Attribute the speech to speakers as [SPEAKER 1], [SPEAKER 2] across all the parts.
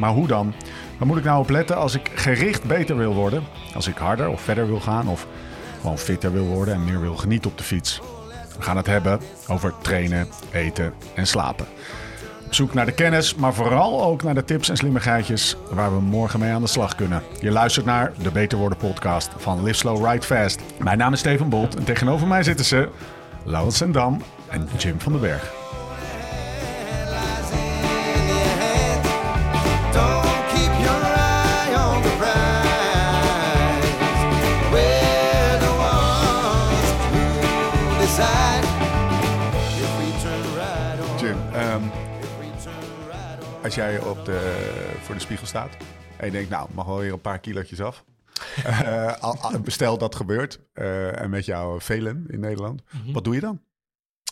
[SPEAKER 1] Maar hoe dan? Waar moet ik nou op letten als ik gericht beter wil worden? Als ik harder of verder wil gaan of gewoon fitter wil worden en meer wil genieten op de fiets? We gaan het hebben over trainen, eten en slapen. Op zoek naar de kennis, maar vooral ook naar de tips en slimmigheidjes waar we morgen mee aan de slag kunnen. Je luistert naar de Beter Worden podcast van Live Slow Ride Fast. Mijn naam is Steven Bolt en tegenover mij zitten ze Laurens Sendam en Jim van den Berg. Als jij op de, voor de spiegel staat en je denkt, nou, mag wel weer een paar kilootjes af. Eh, stel dat gebeurt eh, en met jou velen in Nederland, wat doe je dan?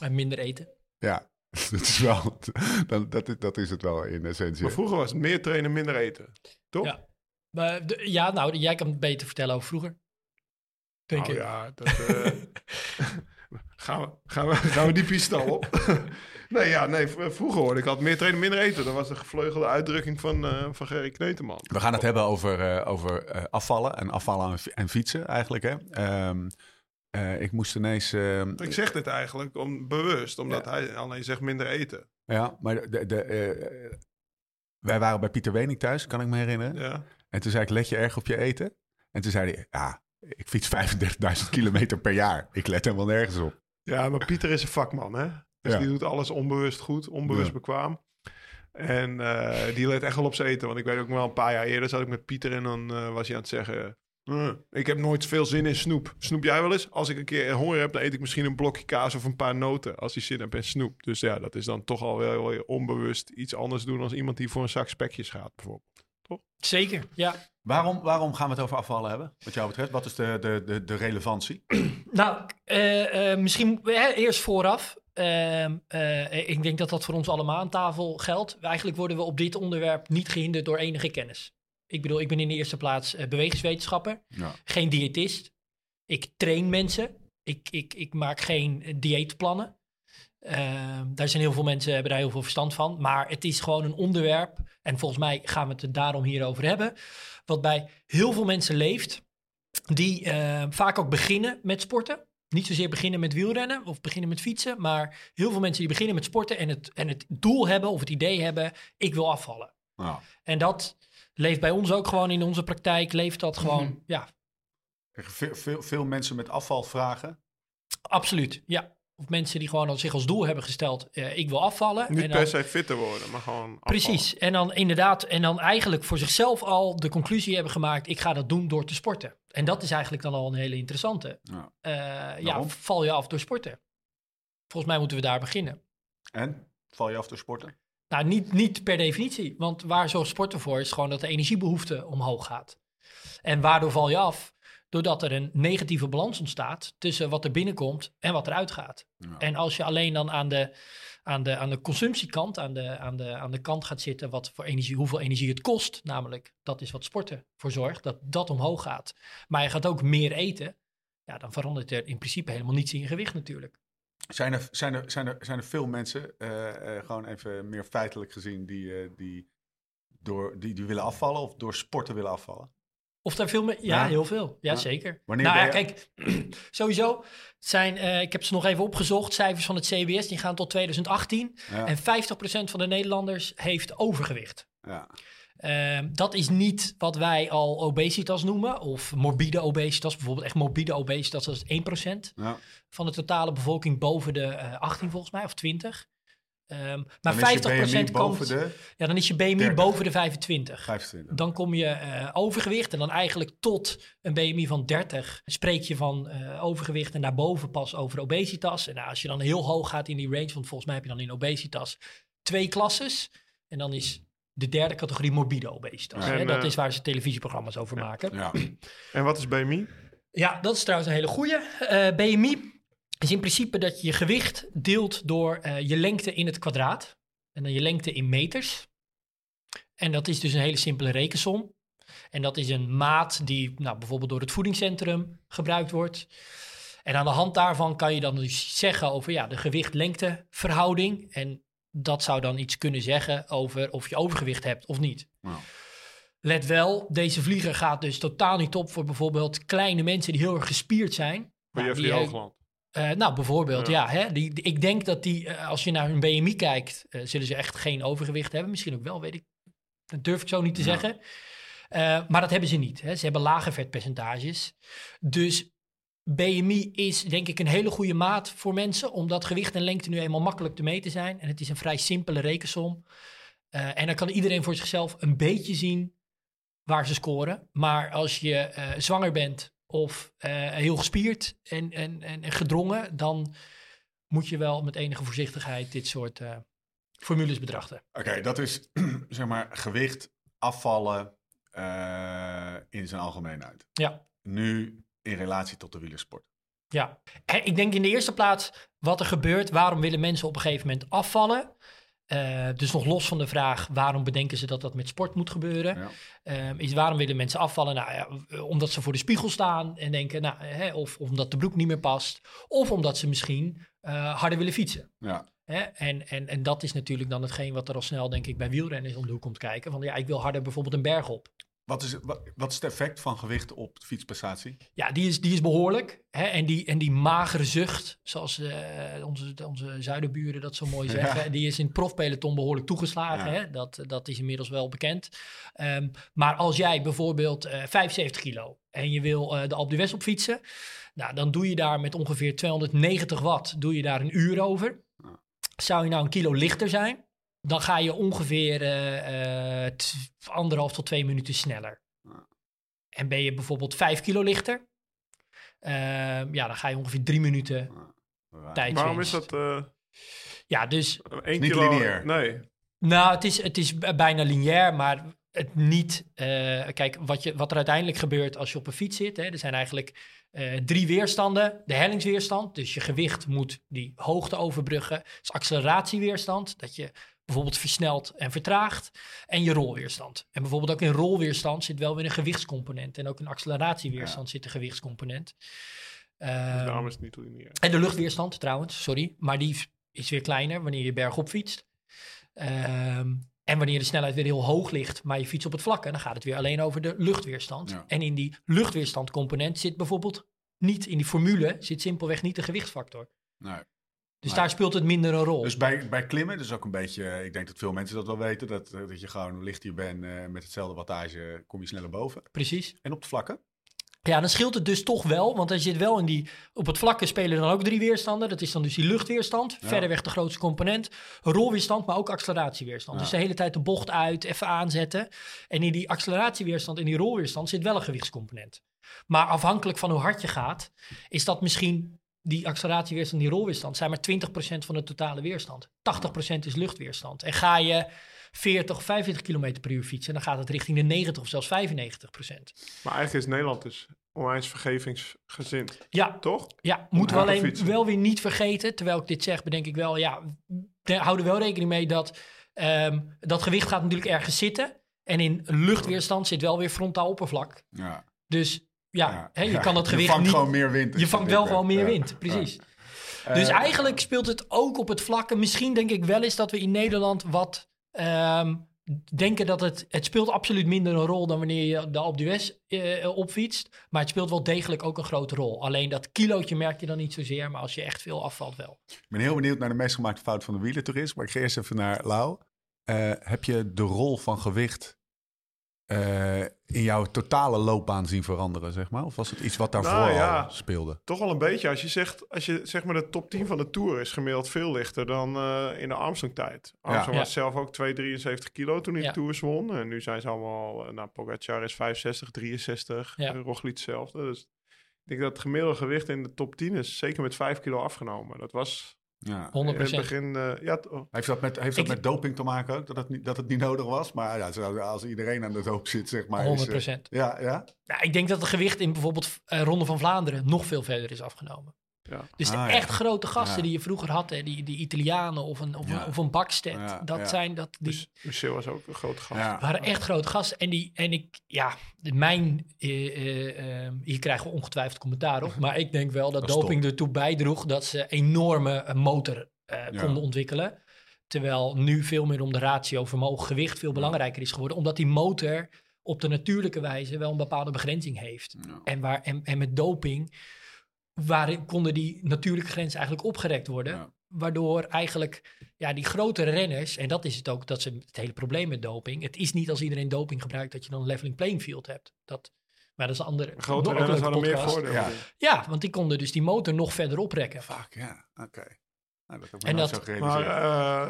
[SPEAKER 2] En minder eten.
[SPEAKER 1] Ja, dat is wel, dan, dat, is, dat is het wel in essentie.
[SPEAKER 3] Maar vroeger was het meer trainen, minder eten. Toch?
[SPEAKER 2] Ja. Maar de- ja, nou, jij kan het beter vertellen over vroeger. Denk
[SPEAKER 3] Nou
[SPEAKER 2] ik.
[SPEAKER 3] ja, dat, eh, gaan, we, gaan, we, gaan we die piste al op? nee, ja, nee, vroeger hoorde ik altijd meer trainen, minder eten. Dat was de gevleugelde uitdrukking van, eh van Gerry Kneteman.
[SPEAKER 1] We gaan het hebben over, eh, over eh, afvallen en afvallen en, fi- en fietsen eigenlijk. Hè? Ehm, eh, ik moest ineens... ehm,
[SPEAKER 3] Ik zeg dit eigenlijk om, bewust, omdat hij alleen zegt minder eten.
[SPEAKER 1] ja, maar de, de, wij waren bij Pieter Wening thuis, kan ik me herinneren.
[SPEAKER 3] Ja.
[SPEAKER 1] En toen zei ik, let je erg op je eten? En toen zei hij, ja, ik fiets 35.000 kilometer per jaar. Ik let helemaal nergens op.
[SPEAKER 3] ja, maar Pieter is een vakman, hè? Dus
[SPEAKER 1] Ja.
[SPEAKER 3] die doet alles onbewust goed, onbewust
[SPEAKER 1] Ja.
[SPEAKER 3] bekwaam. En eh, die let echt wel op zijn eten. Want ik weet ook nog wel een paar jaar eerder zat ik met Pieter en dan eh, was hij aan het zeggen... "Eh, ik heb nooit veel zin in snoep. Snoep jij wel eens? Als ik een keer honger heb, dan eet ik misschien een blokje kaas of een paar noten. Als hij zin heeft in snoep. Dus ja, dat is dan toch al wel onbewust iets anders doen... als iemand die voor een zak spekjes gaat, bijvoorbeeld.
[SPEAKER 2] Zeker, ja.
[SPEAKER 1] Waarom, waarom gaan we het over afvallen hebben, wat jou betreft? Wat is de, de, de, de relevantie?
[SPEAKER 2] Nou, eh, eh, misschien hè, eerst vooraf. Ehm, eh, ik denk dat dat voor ons allemaal aan tafel geldt. Eigenlijk worden we op dit onderwerp niet gehinderd door enige kennis. Ik bedoel, ik ben in de eerste plaats eh, bewegingswetenschapper,
[SPEAKER 1] Ja.
[SPEAKER 2] geen diëtist. Ik train mensen. Ik, ik, ik maak geen eh, dieetplannen. Ehm, daar zijn heel veel mensen hebben daar heel veel verstand van. Maar het is gewoon een onderwerp. En volgens mij gaan we het er daarom hierover hebben. Wat bij heel veel mensen leeft. Die eh, vaak ook beginnen met sporten. Niet zozeer beginnen met wielrennen of beginnen met fietsen. Maar heel veel mensen die beginnen met sporten. En het, en het doel hebben of het idee hebben. Ik wil afvallen.
[SPEAKER 1] Nou,
[SPEAKER 2] En dat leeft bij ons ook gewoon in onze praktijk. Leeft dat gewoon.
[SPEAKER 1] Mhm.
[SPEAKER 2] Ja,
[SPEAKER 1] veel, veel, veel mensen met afval vragen.
[SPEAKER 2] absoluut. Ja. Of mensen die gewoon al zich als doel hebben gesteld. eh, ik wil afvallen.
[SPEAKER 3] Niet
[SPEAKER 2] en dan-
[SPEAKER 3] per se fitter worden, maar gewoon afvallen.
[SPEAKER 2] Precies. En dan inderdaad, en dan eigenlijk voor zichzelf al de conclusie hebben gemaakt: ik ga dat doen door te sporten. En dat is eigenlijk dan al een hele interessante.
[SPEAKER 1] Ja.
[SPEAKER 2] Eh, ja,
[SPEAKER 1] Waarom?
[SPEAKER 2] val je af door sporten? Volgens mij moeten we daar beginnen.
[SPEAKER 1] En? Val je af door sporten?
[SPEAKER 2] Nou, niet, niet per definitie. Want waar zorgt sporten voor is gewoon dat de energiebehoefte omhoog gaat. En waardoor val je af? Doordat er een negatieve balans ontstaat tussen wat er binnenkomt en wat er uitgaat.
[SPEAKER 1] Ja.
[SPEAKER 2] En als je alleen dan aan de, aan de, aan de consumptiekant, aan de, aan, de, aan de kant gaat zitten wat voor energie, hoeveel energie het kost, namelijk dat is wat sporten voor zorgt, dat dat omhoog gaat. Maar je gaat ook meer eten, ja, dan verandert er in principe helemaal niets in je gewicht natuurlijk.
[SPEAKER 1] Zijn er, zijn er, zijn er, zijn er veel mensen, eh, eh, gewoon even meer feitelijk gezien, die, eh, die, door, die, die willen afvallen of door sporten willen afvallen?
[SPEAKER 2] Of daar veel meer? Ja,
[SPEAKER 1] Ja.
[SPEAKER 2] heel veel. Ja,
[SPEAKER 1] Ja.
[SPEAKER 2] zeker.
[SPEAKER 1] Wanneer
[SPEAKER 2] nou ja,
[SPEAKER 1] je-
[SPEAKER 2] kijk, sowieso zijn, eh, ik heb ze nog even opgezocht, cijfers van het CBS, die gaan tot 2018.
[SPEAKER 1] Ja.
[SPEAKER 2] En 50% van de Nederlanders heeft overgewicht.
[SPEAKER 1] ja.
[SPEAKER 2] Ehm, dat is niet wat wij al obesitas noemen, of morbide obesitas, bijvoorbeeld echt morbide obesitas, dat is 1%
[SPEAKER 1] Ja.
[SPEAKER 2] van de totale bevolking boven de eh, 18 volgens mij, of 20. Ehm, maar
[SPEAKER 1] Dan is je
[SPEAKER 2] 50%
[SPEAKER 1] BMI boven
[SPEAKER 2] komt,
[SPEAKER 1] de
[SPEAKER 2] ja, dan is je BMI
[SPEAKER 1] 30.
[SPEAKER 2] boven de 25.
[SPEAKER 1] 25.
[SPEAKER 2] Dan kom je eh, overgewicht en dan eigenlijk tot een BMI van 30 spreek je van eh, overgewicht en daarboven pas over obesitas. En nou, als je dan heel hoog gaat in die range, want volgens mij heb je dan in obesitas twee klasses. En dan is de derde categorie morbide obesitas. Hè.
[SPEAKER 3] En,
[SPEAKER 2] dat
[SPEAKER 3] eh,
[SPEAKER 2] is waar ze televisieprogramma's over maken.
[SPEAKER 1] Ja.
[SPEAKER 3] En wat is BMI?
[SPEAKER 2] Ja, dat is trouwens een hele goeie. Eh, BMI is in principe dat je je gewicht deelt door eh, je lengte in het kwadraat. En dan je lengte in meters. En dat is dus een hele simpele rekensom. En dat is een maat die nou, bijvoorbeeld door het voedingscentrum gebruikt wordt. En aan de hand daarvan kan je dan dus zeggen over ja, de gewicht-lengte verhouding. En dat zou dan iets kunnen zeggen over of je overgewicht hebt of niet. Let wel, deze vlieger gaat dus totaal niet op voor bijvoorbeeld kleine mensen die heel erg gespierd zijn.
[SPEAKER 3] Voor
[SPEAKER 2] Nou, die, Eh, nou, bijvoorbeeld,
[SPEAKER 3] Ja.
[SPEAKER 2] ja. hè, die, die- ik denk dat die, eh, als je naar hun BMI kijkt, eh, zullen ze echt geen overgewicht hebben. Misschien ook wel, weet ik. Dat durf ik zo niet te
[SPEAKER 1] Ja.
[SPEAKER 2] zeggen. Maar dat hebben ze niet. Hè. Ze hebben lage vetpercentages. Dus BMI is denk ik een hele goede maat voor mensen, omdat gewicht en lengte nu eenmaal makkelijk te meten zijn. En het is een vrij simpele rekensom. En dan kan iedereen voor zichzelf een beetje zien waar ze scoren. Maar als je zwanger bent of eh, heel gespierd en, en, en, en gedrongen, dan moet je wel met enige voorzichtigheid dit soort eh, formules betrachten.
[SPEAKER 1] Oké, dat is zeg maar gewicht, afvallen eh, in zijn algemeenheid.
[SPEAKER 2] Ja.
[SPEAKER 1] Nu in relatie tot de wielersport.
[SPEAKER 2] Ja, ik denk in de eerste plaats wat er gebeurt. Waarom willen mensen op een gegeven moment afvallen? Eh, dus nog los van de vraag waarom bedenken ze dat dat met sport moet gebeuren.
[SPEAKER 1] Ja.
[SPEAKER 2] Ehm, is waarom willen mensen afvallen? Nou ja, w- omdat ze voor de spiegel staan en denken, nou, hè, of omdat de broek niet meer past. Of omdat ze misschien eh, harder willen fietsen.
[SPEAKER 1] Ja.
[SPEAKER 2] Hè? En, en, en dat is natuurlijk dan hetgeen wat er al snel, denk ik, bij wielrenners om de hoek komt kijken. Van ja, ik wil harder bijvoorbeeld een berg op.
[SPEAKER 1] Wat, is, wat, wat is het effect van gewicht op de fietsprestatie?
[SPEAKER 2] Ja, die is, die is behoorlijk. Hè? En, die, en die magere zucht, zoals eh, onze, onze zuidenburen dat zo mooi
[SPEAKER 1] Ja.
[SPEAKER 2] zeggen, die is in het profpeloton behoorlijk toegeslagen.
[SPEAKER 1] Ja.
[SPEAKER 2] Hè? Dat, dat is inmiddels wel bekend. Ehm, maar als jij bijvoorbeeld eh 75 kilo en je wil eh, de Alpe d'Huez op fietsen, nou, dan doe je daar met ongeveer 290 watt, doe je daar een uur over.
[SPEAKER 1] Ja.
[SPEAKER 2] Zou je nou een kilo lichter zijn, dan ga je ongeveer eh, eh, t- anderhalf tot twee minuten sneller. En ben je bijvoorbeeld vijf kilo lichter, ehm, ja, dan ga je ongeveer drie minuten tijd
[SPEAKER 3] Waarom is dat eh
[SPEAKER 2] Ja, dus
[SPEAKER 3] één
[SPEAKER 1] niet
[SPEAKER 3] kilo?
[SPEAKER 1] lineair.
[SPEAKER 3] Nee.
[SPEAKER 2] nou, het is, het is bijna lineair, maar het niet. eh, kijk, wat, je, wat er uiteindelijk gebeurt als je op een fiets zit, hè, er zijn eigenlijk eh, drie weerstanden. De hellingsweerstand, dus je gewicht moet die hoogte overbruggen. is acceleratieweerstand, dat je bijvoorbeeld versnelt en vertraagt. En je rolweerstand. En bijvoorbeeld ook in rolweerstand zit wel weer een gewichtscomponent. En ook in acceleratieweerstand zit een gewichtscomponent. Ehm,
[SPEAKER 3] daarom is het niet lineair.
[SPEAKER 2] en de luchtweerstand trouwens, sorry. Maar die is weer kleiner wanneer je bergop fietst. Ehm, en wanneer de snelheid weer heel hoog ligt, maar je fietst op het vlakke, dan gaat het weer alleen over de luchtweerstand.
[SPEAKER 1] Ja.
[SPEAKER 2] En in die luchtweerstandcomponent zit bijvoorbeeld niet, in die formule zit simpelweg niet de gewichtsfactor.
[SPEAKER 1] Nee.
[SPEAKER 2] Dus daar speelt het minder een rol.
[SPEAKER 1] Dus bij, bij klimmen, dus ook een beetje, ik denk dat veel mensen dat wel weten, dat, eh, dat je gewoon lichter bent eh, met hetzelfde wattage, kom je sneller boven.
[SPEAKER 2] Precies.
[SPEAKER 1] En op de vlakken?
[SPEAKER 2] Ja, dan scheelt het dus toch wel, want er zit wel in die... Op het vlakke spelen dan ook drie weerstanden. Dat is dan dus die luchtweerstand,
[SPEAKER 1] Ja.
[SPEAKER 2] verreweg de grootste component. Rolweerstand, maar ook acceleratieweerstand.
[SPEAKER 1] Ja.
[SPEAKER 2] Dus de hele tijd de bocht uit, even aanzetten. En in die acceleratieweerstand en die rolweerstand zit wel een gewichtscomponent. Maar afhankelijk van hoe hard je gaat, is dat misschien... Die acceleratieweerstand en die rolweerstand zijn maar 20% van de totale weerstand. 80% is luchtweerstand. En ga je 40 of 45 km per uur fietsen, dan gaat het richting de 90 of zelfs 95%.
[SPEAKER 3] Maar eigenlijk is Nederland dus onwijs vergevingsgezind.
[SPEAKER 2] Ja,
[SPEAKER 3] Toch?
[SPEAKER 2] Ja, moeten we alleen
[SPEAKER 3] fietsen.
[SPEAKER 2] wel weer niet vergeten, terwijl ik dit zeg, bedenk ik wel, ja, hou er wel rekening mee dat ehm, dat gewicht gaat natuurlijk ergens zitten. En in luchtweerstand zit wel weer frontaal oppervlak.
[SPEAKER 1] Ja.
[SPEAKER 2] Dus ja, hè, je kan dat gewicht
[SPEAKER 1] Je vangt
[SPEAKER 2] niet...
[SPEAKER 1] gewoon meer wind.
[SPEAKER 2] je vangt wel gewoon meer wind, precies. Dus
[SPEAKER 1] Eh,
[SPEAKER 2] eigenlijk speelt het ook op het vlakke. Misschien denk ik wel eens dat we in Nederland wat ehm, denken dat het... Het speelt absoluut minder een rol dan wanneer je de Alpe d'Huez eh, opfietst. Maar het speelt wel degelijk ook een grote rol. Alleen dat kilootje merk je dan niet zozeer. Maar als je echt veel afvalt wel.
[SPEAKER 1] Ik ben heel benieuwd naar de meest gemaakte fout van de wielertoerist. Maar ik ga eerst even naar Lau. Eh, heb je de rol van gewicht eh, in jouw totale loopbaan zien veranderen, zeg maar? Of was het iets wat daarvoor
[SPEAKER 3] Nou,
[SPEAKER 1] al
[SPEAKER 3] ja.
[SPEAKER 1] speelde?
[SPEAKER 3] Toch wel een beetje. Als je zegt, als je zeg maar de top 10 van de Tour is gemiddeld veel lichter dan eh, in de Armstrong-tijd. Armstrong
[SPEAKER 2] Ja.
[SPEAKER 3] was zelf ook 273 kilo toen hij
[SPEAKER 2] Ja.
[SPEAKER 3] de Tours won. En nu zijn ze allemaal, eh, nou Pogacar is 65, 63,
[SPEAKER 2] Ja.
[SPEAKER 3] ja. Roglic hetzelfde. Dus ik denk dat het gemiddelde gewicht in de top 10 is zeker met 5 kilo afgenomen. Dat was
[SPEAKER 1] Ja.
[SPEAKER 2] 100
[SPEAKER 3] In het begin, eh, ja, oh,
[SPEAKER 1] Heeft dat, met, heeft dat
[SPEAKER 2] Ik-
[SPEAKER 1] met doping te maken ook? Dat het niet, dat het niet nodig was? Maar ja, als iedereen aan de doop zit, zeg maar. is,
[SPEAKER 2] 100%
[SPEAKER 1] eh, ja, ja.
[SPEAKER 2] Nou, ik denk dat het gewicht in bijvoorbeeld eh Ronde van Vlaanderen nog veel verder is afgenomen.
[SPEAKER 3] Ja.
[SPEAKER 2] Dus de
[SPEAKER 1] Ah, ja.
[SPEAKER 2] echt grote gasten
[SPEAKER 1] Ja.
[SPEAKER 2] die je vroeger had, hè, die, die Italianen of een, of
[SPEAKER 1] Ja.
[SPEAKER 2] een, of een Bakstedt,
[SPEAKER 1] Ja,
[SPEAKER 2] dat
[SPEAKER 1] ja.
[SPEAKER 2] zijn dat die
[SPEAKER 3] Dus Michel was ook een grote gast.
[SPEAKER 1] ja.
[SPEAKER 2] waren echt grote gasten. En, die, en ik, ja, mijn, eh, eh, eh, hier krijgen we ongetwijfeld commentaar op, maar ik denk wel dat, doping ertoe bijdroeg dat ze enorme eh, motor eh,
[SPEAKER 1] Ja.
[SPEAKER 2] konden ontwikkelen. Terwijl nu veel meer om de ratio vermogen gewicht veel belangrijker is geworden, omdat die motor op de natuurlijke wijze wel een bepaalde begrenzing heeft.
[SPEAKER 1] Ja.
[SPEAKER 2] En, waar, en, en met doping waarin konden die natuurlijke grenzen eigenlijk opgerekt worden.
[SPEAKER 1] Ja.
[SPEAKER 2] Waardoor eigenlijk ja, die grotere renners, en dat is het ook, dat is het hele probleem met doping. Het is niet als iedereen doping gebruikt dat je dan een leveling playing field hebt. Dat, maar dat is een andere.
[SPEAKER 3] Grote renners hadden meer voordelen.
[SPEAKER 1] Ja.
[SPEAKER 2] Ja, want die konden dus die motor nog verder oprekken.
[SPEAKER 1] Fuck, ja. Oké. Nou, dat heb ik
[SPEAKER 2] En dat-
[SPEAKER 1] zo
[SPEAKER 3] Maar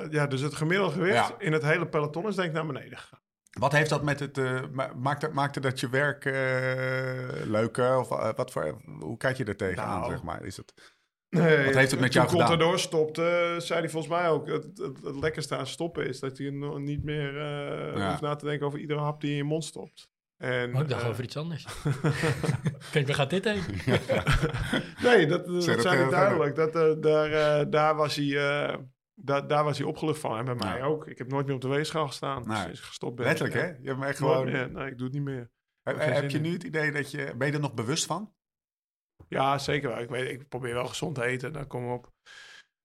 [SPEAKER 3] eh, ja, dus het gemiddelde gewicht
[SPEAKER 1] Ja.
[SPEAKER 3] in het hele peloton is denk ik naar beneden gegaan.
[SPEAKER 1] Wat heeft dat met het... eh, ma- maakt, het, maakte dat je werk eh, leuker? Of eh, wat voor, hoe kijk je er tegenaan,
[SPEAKER 3] Nou.
[SPEAKER 1] zeg maar? Is het...
[SPEAKER 3] Nee,
[SPEAKER 1] Wat heeft het met jou
[SPEAKER 3] toen
[SPEAKER 1] gedaan?
[SPEAKER 3] Contador stopte, zei hij volgens mij ook... Het, het, het lekkerste aan stoppen is dat je nog niet meer eh
[SPEAKER 1] Ja.
[SPEAKER 3] hoeft na te denken over iedere hap die je in je mond stopt. En,
[SPEAKER 2] Oh, ik dacht
[SPEAKER 3] eh,
[SPEAKER 2] over iets anders. Kijk, waar gaat dit heen?
[SPEAKER 3] Nee, dat, dat
[SPEAKER 1] dat
[SPEAKER 3] zei ik
[SPEAKER 1] heel
[SPEAKER 3] duidelijk. Dat, eh, daar, eh, daar, was hij, daar, was hij opgelucht van. En bij mij ook. Ik heb nooit meer op de weegschaal gestaan sinds ik gestopt ben.
[SPEAKER 1] Letterlijk,
[SPEAKER 3] Ja.
[SPEAKER 1] hè? Je hebt me echt
[SPEAKER 3] Nooit
[SPEAKER 1] gewoon...
[SPEAKER 3] Nee, ik doe het niet meer.
[SPEAKER 1] Heb, je nu het idee dat je... Ben je er nog bewust van?
[SPEAKER 3] Ja, zeker wel. Ik, weet, ik probeer wel gezond te eten. Daar komen we, op,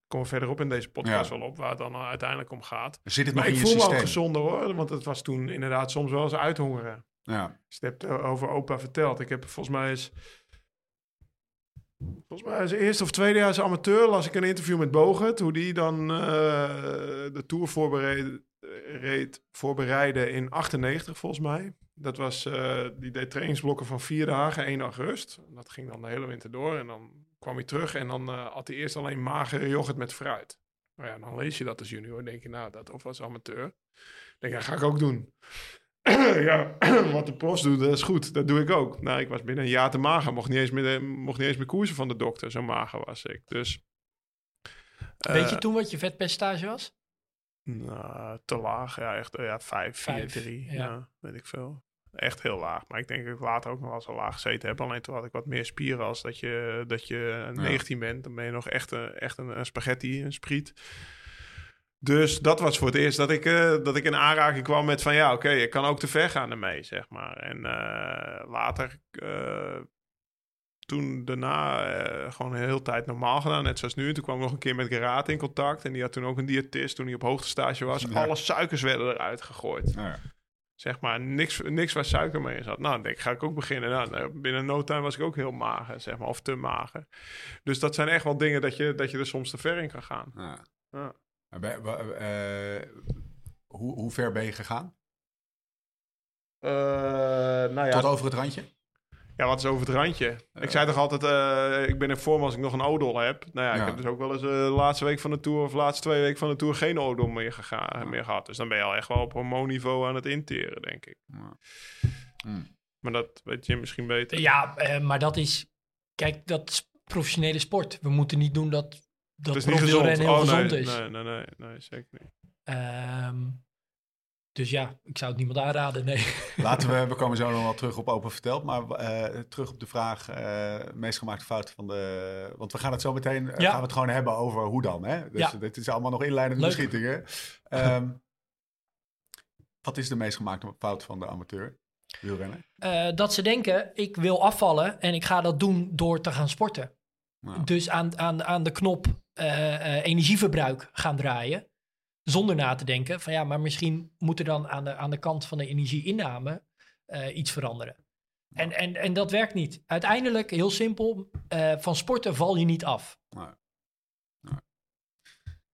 [SPEAKER 3] komen we verderop in deze podcast
[SPEAKER 1] Ja.
[SPEAKER 3] wel op, waar het dan uiteindelijk om gaat.
[SPEAKER 1] Zit het
[SPEAKER 3] Maar
[SPEAKER 1] nog
[SPEAKER 3] ik
[SPEAKER 1] in je
[SPEAKER 3] voel me ook
[SPEAKER 1] systeem?
[SPEAKER 3] gezonder hoor. Want het was toen inderdaad soms wel eens uithongeren.
[SPEAKER 1] Ja.
[SPEAKER 3] Dus je het over opa verteld. Ik heb volgens mij eens... Volgens mij is eerste of tweede jaar als amateur las ik een interview met Bogert. Hoe die dan eh, de Tour voorbereid, voorbereidde in 98 volgens mij. Dat was, eh, die deed trainingsblokken van vier dagen, één dag rust. Dat ging dan de hele winter door. En dan kwam hij terug en dan eh, had hij eerst alleen magere yoghurt met fruit. Nou ja, dan lees je dat als junior. denk je, nou, dat of als amateur. Denk, ja, ga ik ook doen. ja, wat de profs doen, dat is goed. Dat doe ik ook. Nou, ik was binnen een jaar te mager. Mocht niet eens meer, mocht niet eens meer koersen van de dokter. Zo mager was ik. Dus...
[SPEAKER 2] Weet
[SPEAKER 3] eh,
[SPEAKER 2] je toen wat je vetpercentage was?
[SPEAKER 3] nou, te laag. Ja, echt ja, 5, 4,
[SPEAKER 2] Vijf,
[SPEAKER 3] 3.
[SPEAKER 2] ja.
[SPEAKER 3] Ja. weet ik veel. Echt heel laag. Maar ik denk dat ik later ook nog wel zo laag gezeten heb. Alleen toen had ik wat meer spieren als dat je, dat je 19 bent. Dan ben je nog echt, een, echt een, een spaghetti, een spriet. Dus dat was voor het eerst dat ik, eh, dat ik in aanraking kwam met van ja, oké, ik kan ook te ver gaan ermee, zeg maar. En eh, later, eh, toen daarna, gewoon een hele tijd normaal gedaan, net zoals nu. Toen kwam ik nog een keer met Gerard in contact. En die had toen ook een diëtist toen hij op hoogtestage was.
[SPEAKER 1] Ja.
[SPEAKER 3] Alle suikers werden eruit gegooid.
[SPEAKER 1] Nou ja.
[SPEAKER 3] Zeg maar, niks, niks waar suiker mee in zat. Nou, dan denk ik, ga ik ook beginnen. Nou, binnen no time was ik ook heel mager, zeg maar, of te mager. Dus dat zijn echt wel dingen dat je, dat je er soms te ver in kan gaan.
[SPEAKER 1] Ja.
[SPEAKER 3] Ja.
[SPEAKER 1] Maar ben- wa- eh, hoe, hoe ver ben je gegaan?
[SPEAKER 3] Eh, nou ja,
[SPEAKER 1] Tot over het randje?
[SPEAKER 3] Ja, wat is over het randje? Ik zei toch altijd, eh, ik ben in vorm als ik nog een odol heb. Nou ja,
[SPEAKER 1] Ja.
[SPEAKER 3] ik heb dus ook wel eens eh, de laatste week van de Tour... of de laatste twee weken van de Tour geen odol meer, gega- meer gehad. Dus dan ben je al echt wel op hormoonniveau aan het interen, denk ik.
[SPEAKER 1] Ja. Hmm.
[SPEAKER 3] Maar dat weet je misschien beter.
[SPEAKER 2] Ja, eh, maar dat is... Kijk, dat is professionele sport. We moeten niet doen dat, dat
[SPEAKER 3] het is niet gezond.
[SPEAKER 2] heel
[SPEAKER 3] Oh,
[SPEAKER 2] gezond
[SPEAKER 3] nee,
[SPEAKER 2] is.
[SPEAKER 3] Nee, nee, nee, nee, zeker niet.
[SPEAKER 2] Ehm, dus ja, ik zou het niemand aanraden, nee.
[SPEAKER 1] Laten we, we komen zo nog wel terug op open verteld, maar eh, terug op de vraag, eh meest gemaakte fouten van de, want we gaan het zo meteen, eh,
[SPEAKER 2] Ja.
[SPEAKER 1] gaan we het gewoon hebben over hoe dan, hè? Dus
[SPEAKER 2] Ja.
[SPEAKER 1] dit is allemaal nog inleidende
[SPEAKER 2] Leuk.
[SPEAKER 1] beschietingen. Ehm, wat is de meest gemaakte fout van de amateur wielrenner?
[SPEAKER 2] Eh, dat ze denken, ik wil afvallen en ik ga dat doen door te gaan sporten.
[SPEAKER 1] Nou,
[SPEAKER 2] Dus aan, aan, aan de knop eh, eh, energieverbruik gaan draaien. Zonder na te denken van ja, maar misschien moet er dan aan de, aan de kant van de energieinname eh, iets veranderen. En, en, en dat werkt niet. Uiteindelijk, heel simpel, eh, van sporten val je niet af.
[SPEAKER 1] nou,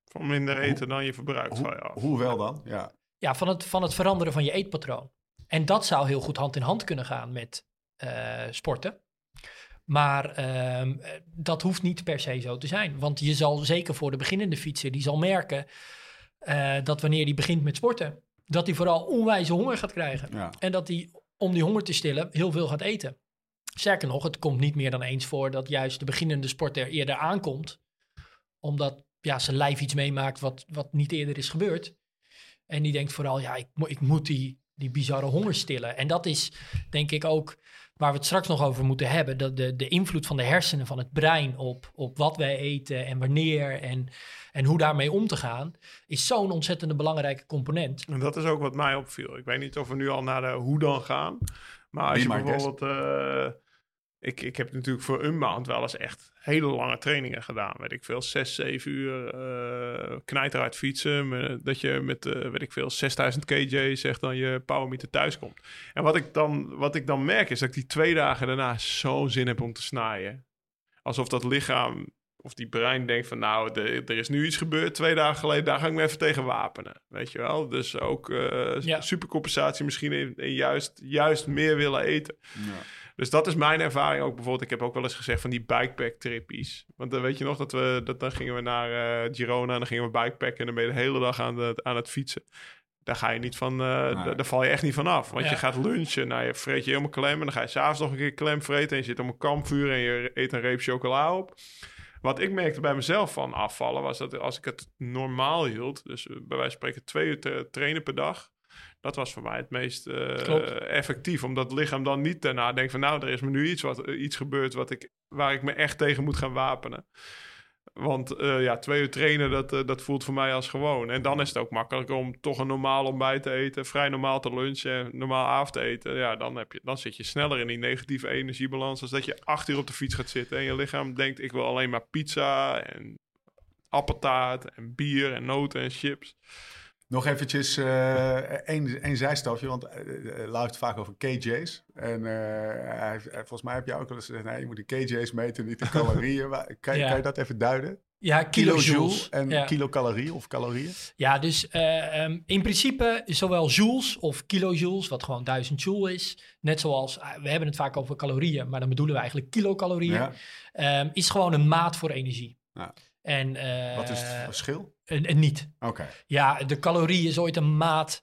[SPEAKER 3] Van minder eten dan je verbruikt.
[SPEAKER 1] hoe,
[SPEAKER 3] val je af.
[SPEAKER 1] hoe wel dan? Ja.
[SPEAKER 2] Ja, van het, van het veranderen van je eetpatroon. En dat zou heel goed hand in hand kunnen gaan met eh, sporten. Maar ehm, eh, dat hoeft niet per se zo te zijn. Want je zal zeker voor de beginnende fietser, die zal merken eh, dat wanneer die begint met sporten, dat hij vooral onwijze honger gaat krijgen.
[SPEAKER 1] Ja.
[SPEAKER 2] En dat hij, om die honger te stillen, heel veel gaat eten. Sterker nog, het komt niet meer dan eens voor dat juist de beginnende sporter eerder aankomt. Omdat ja, zijn lijf iets meemaakt wat, wat niet eerder is gebeurd. En die denkt vooral, ja, ik, ik moet die, die bizarre honger stillen. En dat is denk ik ook waar we het straks nog over moeten hebben. Dat de, de invloed van de hersenen, van het brein op, op wat wij eten en wanneer en, en hoe daarmee om te gaan, is zo'n ontzettende belangrijke component.
[SPEAKER 3] En dat is ook wat mij opviel. Ik weet niet of we nu al naar de hoe dan gaan. Maar als
[SPEAKER 1] Be
[SPEAKER 3] je bijvoorbeeld... eh, ik, ik heb natuurlijk voor een maand wel eens echt hele lange trainingen gedaan. Weet ik veel, 6, 7 uur eh knijterhard fietsen. me- Dat je met, eh, weet ik veel, 6000 kj zegt dan je powermeter thuis komt. En wat ik, dan, wat ik dan merk is dat ik die twee dagen daarna zo'n zin heb om te snijden. Alsof dat lichaam of die brein denkt van nou, de- er is nu iets gebeurd twee dagen geleden, daar ga ik me even tegen wapenen. Weet je wel? Dus ook eh
[SPEAKER 2] Ja.
[SPEAKER 3] supercompensatie misschien in, in juist, juist meer willen eten.
[SPEAKER 1] Ja.
[SPEAKER 3] Dus dat is mijn ervaring ook bijvoorbeeld. Ik heb ook wel eens gezegd van die bikepack trippies. Want dan weet je nog dat we, dat, dan gingen we naar eh, Girona en dan gingen we bikepacken en dan ben je de hele dag aan het, aan het fietsen. Daar ga je niet van, eh,
[SPEAKER 1] Nee.
[SPEAKER 3] daar, daar val je echt niet van af. Want
[SPEAKER 2] Ja.
[SPEAKER 3] je gaat lunchen, nou je vreet je helemaal klem en dan ga je s'avonds nog een keer klem vreten en je zit om een kampvuur en je eet een reep chocola op. Wat ik merkte bij mezelf van afvallen was dat als ik het normaal hield, dus bij wijze van spreken twee uur tra- trainen per dag, dat was voor mij het meest eh, effectief. Omdat het lichaam dan niet daarna denkt van nou, er is me nu iets, wat, iets gebeurd wat ik, waar ik me echt tegen moet gaan wapenen. Want eh, ja, twee uur trainen, dat, eh, dat voelt voor mij als gewoon. En dan is het ook makkelijker om toch een normaal ontbijt te eten, vrij normaal te lunchen en normaal avond te eten. Ja, dan, heb je, dan zit je sneller in die negatieve energiebalans als dat je acht uur op de fiets gaat zitten en je lichaam denkt ik wil alleen maar pizza en appeltaart en bier en noten en chips.
[SPEAKER 1] Nog eventjes eh één één zijstapje, want het vaak over KJ's. En hij, volgens mij heb jij ook wel eens gezegd, nee, je moet de KJ's meten, niet de calorieën. Maar kan, je-
[SPEAKER 2] Ja.
[SPEAKER 1] kan je dat even duiden?
[SPEAKER 2] Ja, kilojoules.
[SPEAKER 1] Kilojoule en
[SPEAKER 2] ja.
[SPEAKER 1] kilocalorie of calorieën?
[SPEAKER 2] Ja, dus eh, ehm, in principe zowel joules of kilojoules, wat gewoon 1000 joule is, net zoals, we hebben het vaak over calorieën, maar dan bedoelen we eigenlijk kilocalorieën,
[SPEAKER 1] Ja.
[SPEAKER 2] ehm, is gewoon een maat voor energie.
[SPEAKER 1] Ja.
[SPEAKER 2] En, eh,
[SPEAKER 1] Wat is het verschil?
[SPEAKER 2] en- en niet.
[SPEAKER 1] Oké.
[SPEAKER 2] Ja, de calorie is ooit een maat.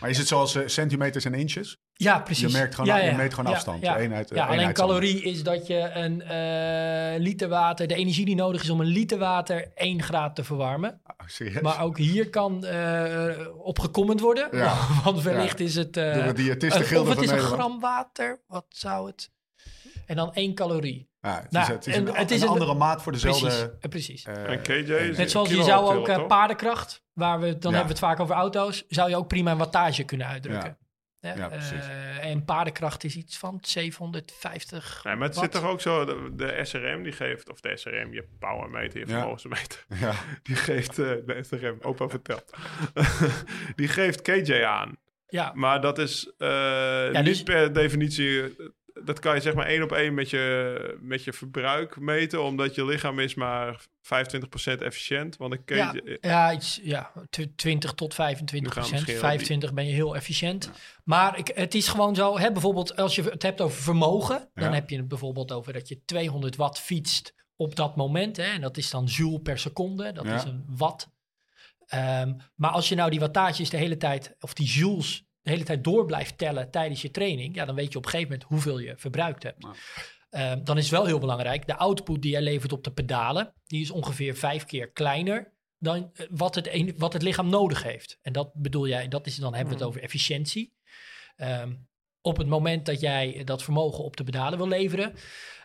[SPEAKER 1] Maar is het zoals eh, centimeters en inches?
[SPEAKER 2] Ja, precies.
[SPEAKER 1] Je, merkt gewoon,
[SPEAKER 2] ja,
[SPEAKER 1] je meet gewoon
[SPEAKER 2] Ja,
[SPEAKER 1] afstand.
[SPEAKER 2] Ja,
[SPEAKER 1] Eenheid, eh,
[SPEAKER 2] ja alleen
[SPEAKER 1] eenheid-
[SPEAKER 2] calorie is dat je een eh, liter water, de energie die nodig is om een liter water 1 graad te verwarmen.
[SPEAKER 1] Serieus?
[SPEAKER 2] Maar ook hier kan eh op gecomment worden.
[SPEAKER 1] Ja.
[SPEAKER 2] Want wellicht is het. eh,
[SPEAKER 1] Door de diëtisten
[SPEAKER 2] een-
[SPEAKER 1] Gilde
[SPEAKER 2] of het
[SPEAKER 1] van
[SPEAKER 2] is een gram water. Wat zou het? En dan één calorie.
[SPEAKER 1] Ja, het,
[SPEAKER 2] Nou,
[SPEAKER 1] is, het is
[SPEAKER 2] en
[SPEAKER 1] een,
[SPEAKER 2] het is
[SPEAKER 1] een
[SPEAKER 2] een-
[SPEAKER 1] andere maat voor dezelfde...
[SPEAKER 2] Precies. eh, precies.
[SPEAKER 1] eh,
[SPEAKER 3] En KJ is
[SPEAKER 2] Net zoals je zou ook eh, paardenkracht, waar we het- dan
[SPEAKER 1] Ja.
[SPEAKER 2] hebben we het vaak over auto's, zou je ook prima een wattage kunnen uitdrukken. Ja,
[SPEAKER 1] Ja, precies.
[SPEAKER 2] eh, en paardenkracht is iets van 750.
[SPEAKER 3] Nee, maar het
[SPEAKER 2] watt.
[SPEAKER 3] zit toch ook zo, de, de SRM die geeft, of de SRM, je powermeter, je
[SPEAKER 1] Ja.
[SPEAKER 3] vermogensmeter,
[SPEAKER 1] ja.
[SPEAKER 3] die geeft, eh, de SRM, opa vertelt, die geeft KJ aan.
[SPEAKER 2] Ja,
[SPEAKER 3] Maar dat is eh, niet
[SPEAKER 2] dus-
[SPEAKER 3] per definitie, eh, dat kan je zeg maar één op één met je, met je verbruik meten, omdat je lichaam is maar 25% efficiënt. Want een KJ,
[SPEAKER 2] ja, ja, iets, ja, tw- 20 tot 25
[SPEAKER 3] Nu gaan we
[SPEAKER 2] procent.
[SPEAKER 3] misschien wel
[SPEAKER 2] 25 ben je heel efficiënt. Maar ik, het is gewoon zo, hè, bijvoorbeeld als je het hebt over vermogen, dan
[SPEAKER 1] Ja.
[SPEAKER 2] heb je het bijvoorbeeld over dat je 200 watt fietst op dat moment. Hè, en dat is dan joule per seconde, dat is een watt. Ehm, maar als je nou die wattages de hele tijd, of die joules de hele tijd door blijft tellen tijdens je training, ja, dan weet je op een gegeven moment hoeveel je verbruikt hebt. Ehm, dan is wel heel belangrijk, de output die je levert op de pedalen, die is ongeveer vijf keer kleiner dan eh, wat het, een- wat het lichaam nodig heeft. En dat bedoel jij, dat is, dan hebben we het over efficiëntie. Ehm, op het moment dat jij dat vermogen op de pedalen wil leveren,